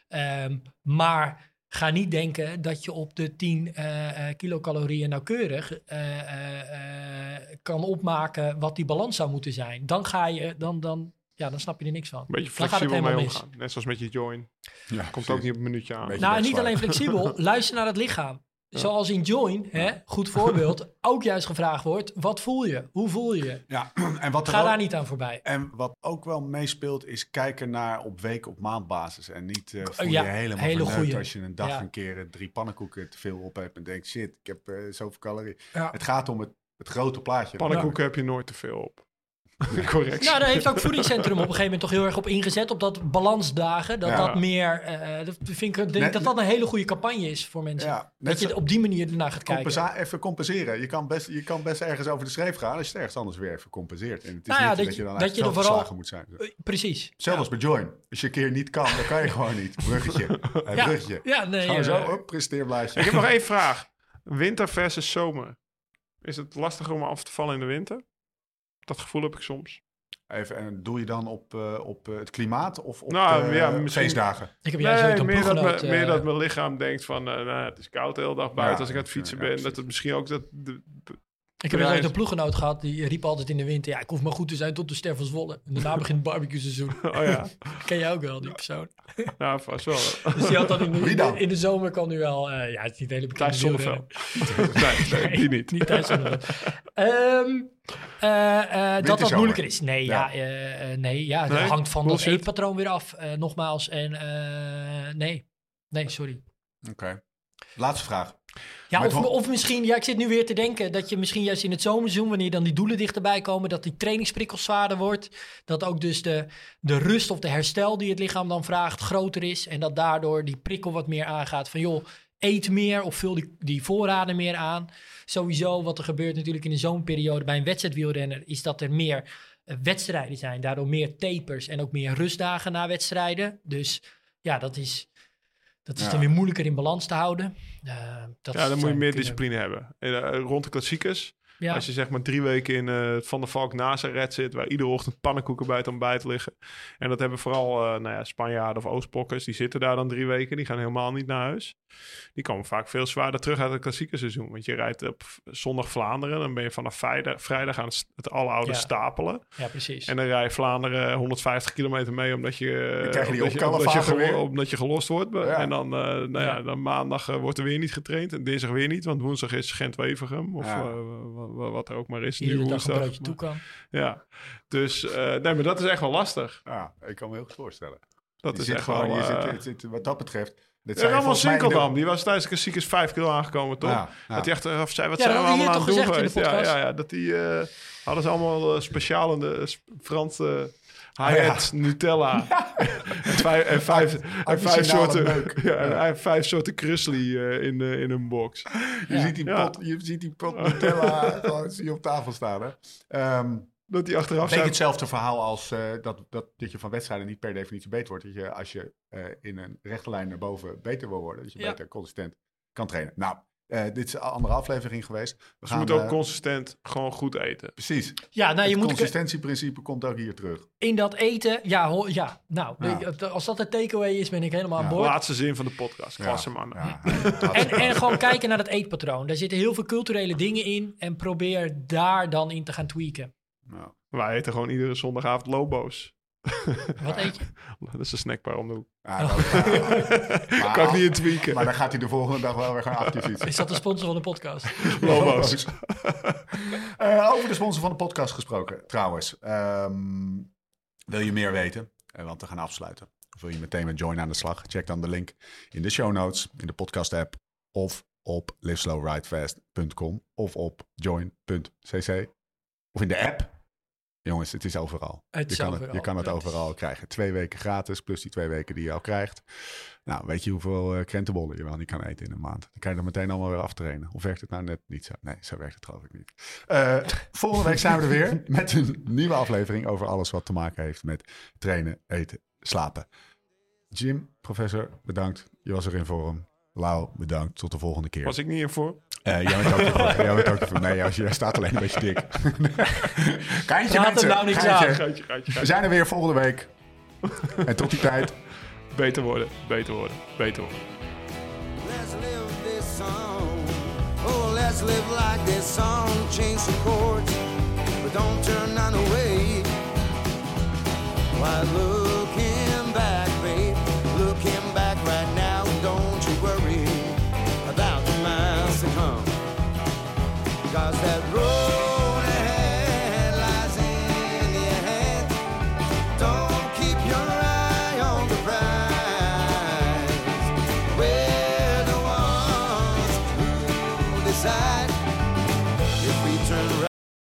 [SPEAKER 2] Ehm, maar ga niet denken dat je op de 10 eh, eh, kilocalorieën nauwkeurig eh, eh, eh, kan opmaken wat die balans zou moeten zijn. Dan ga je, dan, dan, ja, dan snap je er niks van.
[SPEAKER 3] Beetje
[SPEAKER 2] dan gaat het
[SPEAKER 3] flexibel mee
[SPEAKER 2] helemaal mis.
[SPEAKER 3] Net zoals met je join.
[SPEAKER 1] Ja,
[SPEAKER 3] Komt ook niet op een minuutje aan.
[SPEAKER 1] Beetje
[SPEAKER 2] Nou, niet alleen flexibel, luister naar het lichaam. Zoals in Join, hè, goed voorbeeld, ook juist gevraagd wordt: wat voel je? Hoe voel je je?
[SPEAKER 1] Ja, en wat er
[SPEAKER 2] Ga
[SPEAKER 1] ook-
[SPEAKER 2] daar niet aan voorbij.
[SPEAKER 1] En wat ook wel meespeelt, is kijken naar op week op maandbasis. En niet eh voel
[SPEAKER 2] Ja,
[SPEAKER 1] je helemaal
[SPEAKER 2] hele goeie.
[SPEAKER 1] als je een dag
[SPEAKER 2] Ja.
[SPEAKER 1] een keer eh, drie pannenkoeken te veel op hebt. En denkt, shit, ik heb eh, zoveel calorieën.
[SPEAKER 2] Ja.
[SPEAKER 1] Het gaat om het, het grote plaatje.
[SPEAKER 3] Pannenkoeken heb je nooit te veel op. Correct.
[SPEAKER 2] Nou, daar heeft ook Voedingscentrum op een gegeven moment toch heel erg op ingezet. Op dat balansdagen. Dat
[SPEAKER 1] Ja.
[SPEAKER 2] dat meer. eh, dat vind ik, denk
[SPEAKER 1] Net-
[SPEAKER 2] dat dat een hele goede campagne is voor mensen.
[SPEAKER 1] Ja,
[SPEAKER 2] dat je
[SPEAKER 1] zo-
[SPEAKER 2] op die manier ernaar gaat kijken.
[SPEAKER 1] Compensa- even compenseren. Je kan, best, je kan best ergens over de schreef gaan als je het ergens anders weer even compenseert. En het is
[SPEAKER 2] Nou ja,
[SPEAKER 1] niet
[SPEAKER 2] dat
[SPEAKER 1] dat,
[SPEAKER 2] je-
[SPEAKER 1] je dan
[SPEAKER 2] dat
[SPEAKER 1] eigenlijk
[SPEAKER 2] je er vooral-
[SPEAKER 1] verslagen moet zijn.
[SPEAKER 2] Eh, Precies.
[SPEAKER 1] Zelfs als bij Join. Als je een keer niet kan, dan kan je gewoon niet. Bruggetje. Bruggetje.
[SPEAKER 2] ja, nee.
[SPEAKER 1] Gewoon
[SPEAKER 2] eh,
[SPEAKER 1] zo, op, presteerblaadje.
[SPEAKER 3] Ik heb nog één vraag. Winter versus zomer. Is het lastiger om af te vallen in de winter? Dat gevoel heb ik soms.
[SPEAKER 1] Even, en doe je dan op, eh, op eh, het klimaat of op
[SPEAKER 3] Nou,
[SPEAKER 1] de
[SPEAKER 3] ja, misschien-
[SPEAKER 1] feestdagen?
[SPEAKER 2] Ik heb juist
[SPEAKER 3] Nee,
[SPEAKER 2] een
[SPEAKER 3] meer dat, me- meer
[SPEAKER 2] eh,
[SPEAKER 3] dat mijn lichaam denkt van... eh, nou, het is koud de hele dag buiten
[SPEAKER 1] Ja,
[SPEAKER 3] als ik aan het fietsen
[SPEAKER 1] ja,
[SPEAKER 3] ben. dat het misschien ook dat... De,
[SPEAKER 2] Ik heb eens ooit een ploeggenoot gehad, die riep altijd in de winter... ja, ik hoef maar goed te zijn tot de ster van Zwolle. En daarna begint het barbecue seizoen.
[SPEAKER 3] oh ja,
[SPEAKER 2] Ken jij ook wel, die persoon.
[SPEAKER 3] ja, vast wel.
[SPEAKER 2] Dus die had dan in
[SPEAKER 1] Wie
[SPEAKER 2] de,
[SPEAKER 1] dan?
[SPEAKER 2] in de zomer kan nu wel... eh, ja, het is niet hele bekende
[SPEAKER 3] Thijs Zonneveld. nee, nee, die niet.
[SPEAKER 2] Niet Thijs Zonneveld. Ehm, eh, eh, dat dat moeilijker is. Nee, ja,
[SPEAKER 1] Ja.
[SPEAKER 2] nee, ja
[SPEAKER 3] Nee?
[SPEAKER 2] dat hangt van
[SPEAKER 3] Bullshit.
[SPEAKER 2] dat eetpatroon weer af. nogmaals, en eh, nee. Nee, sorry.
[SPEAKER 1] Oké. Laatste vraag.
[SPEAKER 2] Ja, of, of misschien, ja, ik zit nu weer te denken dat je misschien juist in het zomerseizoen, wanneer dan die doelen dichterbij komen, dat die trainingsprikkel zwaarder wordt. Dat ook dus de, de rust of de herstel die het lichaam dan vraagt groter is. En dat daardoor die prikkel wat meer aangaat van joh, eet meer of vul die, die voorraden meer aan. Sowieso, wat er gebeurt natuurlijk in de zomerperiode bij een wedstrijdwielrenner, is dat er meer eh, wedstrijden zijn. Daardoor meer tapers en ook meer rustdagen na wedstrijden. Dus ja, dat is, dat is
[SPEAKER 1] Ja.
[SPEAKER 2] dan weer moeilijker in balans te houden. Eh, dat
[SPEAKER 3] Ja, dan moet je meer discipline hebben. En, eh, rond de klassiekers.
[SPEAKER 2] Ja.
[SPEAKER 3] Als je zeg maar drie weken in eh, Van der Valk Nazareth zit... waar iedere ochtend pannenkoeken bij het ontbijt liggen. En dat hebben vooral eh, nou ja, Spanjaarden of Oostblokkers. Die zitten daar dan drie weken. Die gaan helemaal niet naar huis. Die komen vaak veel zwaarder terug uit het klassieke seizoen. Want je rijdt op zondag Vlaanderen. Dan ben je vanaf vrijdag, vrijdag aan het, aloude
[SPEAKER 2] Ja.
[SPEAKER 3] stapelen.
[SPEAKER 2] Ja, precies.
[SPEAKER 3] En dan rij je Vlaanderen 150 kilometer mee... omdat je,
[SPEAKER 1] Dan krijg je die
[SPEAKER 3] omdat je, omdat je,
[SPEAKER 1] weer.
[SPEAKER 3] omdat je gelost wordt.
[SPEAKER 1] Ja.
[SPEAKER 3] En dan, eh, nou ja,
[SPEAKER 2] Ja.
[SPEAKER 3] dan maandag wordt er weer niet getraind. En dinsdag weer niet. Want woensdag is Gent-Wevergem. Of eh, wat er ook maar is.
[SPEAKER 2] Iedere
[SPEAKER 3] nu
[SPEAKER 2] dag een
[SPEAKER 3] woensdag.
[SPEAKER 2] broodje toe kan.
[SPEAKER 3] Ja, dus eh, nee, maar dat is echt wel lastig.
[SPEAKER 1] Ja, ik kan me heel goed voorstellen.
[SPEAKER 3] Dat
[SPEAKER 1] Je
[SPEAKER 3] is
[SPEAKER 1] zit
[SPEAKER 3] echt
[SPEAKER 1] gewoon,
[SPEAKER 3] wel...
[SPEAKER 1] je
[SPEAKER 3] eh,
[SPEAKER 1] zit, het zit- wat dat betreft... Dit je
[SPEAKER 3] allemaal
[SPEAKER 1] in de-
[SPEAKER 3] Sinkeldam, die was tijdens de klassiekers 5 kilo aangekomen, toch?
[SPEAKER 1] Ja, ja.
[SPEAKER 3] Dat hij achteraf zei, wat
[SPEAKER 2] Ja,
[SPEAKER 3] zijn we allemaal aan het doen geweest? Ja, ja, ja, dat die eh, hadden ze allemaal uh, speciaal s- Franse high-end Nutella. en vijf, en vijf, en vijf
[SPEAKER 1] Additionale
[SPEAKER 3] soorten, ja, en
[SPEAKER 1] Ja.
[SPEAKER 3] hij heeft vijf soorten krusli eh, in, eh, in een box.
[SPEAKER 1] Je, ziet die
[SPEAKER 3] Ja.
[SPEAKER 1] pot, je ziet die pot Nutella gewoon zie je op tafel staan. Hè? Ehm,
[SPEAKER 3] Dat hij achteraf
[SPEAKER 1] Een beetje
[SPEAKER 3] zei,
[SPEAKER 1] hetzelfde verhaal als eh, dat, dat, dat je van wedstrijden niet per definitie beter wordt. Dat je als je eh, in een rechte lijn naar boven beter wil worden, dat je
[SPEAKER 2] Ja.
[SPEAKER 1] beter consistent kan trainen. Nou, eh, dit is een andere aflevering geweest. We
[SPEAKER 3] Dus je moet ook
[SPEAKER 1] eh,
[SPEAKER 3] consistent gewoon goed eten.
[SPEAKER 1] Precies.
[SPEAKER 2] Ja, nou, je
[SPEAKER 1] het
[SPEAKER 2] moet
[SPEAKER 1] consistentieprincipe komt ook hier terug.
[SPEAKER 2] in dat eten... Ja, ho- ja nou,
[SPEAKER 1] Ja.
[SPEAKER 2] weet je, als dat de takeaway is, ben ik helemaal aan
[SPEAKER 1] Ja.
[SPEAKER 2] boord.
[SPEAKER 3] Laatste zin van de podcast. Klasse man.
[SPEAKER 1] Ja,
[SPEAKER 2] En, en gewoon kijken naar dat eetpatroon. Daar zitten heel veel culturele dingen in. En probeer daar dan in te gaan tweaken.
[SPEAKER 1] Nou,
[SPEAKER 3] Wij eten gewoon iedere zondagavond Lobo's.
[SPEAKER 2] Wat eet je?
[SPEAKER 3] Dat is een snackbar om de hoek.
[SPEAKER 1] ja, dat- maar,
[SPEAKER 3] Kan ik niet in tweaken.
[SPEAKER 1] maar dan gaat hij de volgende dag wel weer gaan actief fietsen.
[SPEAKER 2] Is dat de sponsor van de podcast?
[SPEAKER 3] Lobo's.
[SPEAKER 1] Eh, over de sponsor van de podcast gesproken, trouwens. Ehm, wil je meer weten? Eh, want we gaan afsluiten. Of wil je meteen met Join aan de slag? Check dan de link in de show notes, in de podcast app of op liveslowridefast.com of op join.cc of in de app. Jongens, het is overal.
[SPEAKER 2] Het
[SPEAKER 1] je, kan
[SPEAKER 2] overal.
[SPEAKER 1] Het, je kan het overal krijgen. Twee weken gratis, plus die twee weken die je al krijgt. Nou, weet je hoeveel eh, krentenbollen je wel niet kan eten in een maand? Dan kan je er meteen allemaal weer aftrainen. Of werkt het nou net niet zo? Nee, zo werkt het geloof ik niet. Eh, volgende week zijn we er weer met een nieuwe aflevering over alles wat te maken heeft met trainen, eten, slapen. Jim, professor, bedankt. Je was erin voor hem. Lau, bedankt. Tot de volgende keer.
[SPEAKER 3] Was ik niet in voor?
[SPEAKER 1] Eh, jij bent ook ervoor. Jij bent ook ervoor. Nee, als je jij staat alleen een beetje dik.
[SPEAKER 2] Laat hem
[SPEAKER 1] mensen.
[SPEAKER 2] nou aan.
[SPEAKER 3] Gaatje,
[SPEAKER 1] We zijn er weer volgende week. En tot die tijd.
[SPEAKER 3] Beter worden, beter worden, beter worden.
[SPEAKER 4] song. Oh, let's live like this song. Change the chords, but don't turn none away. Why looking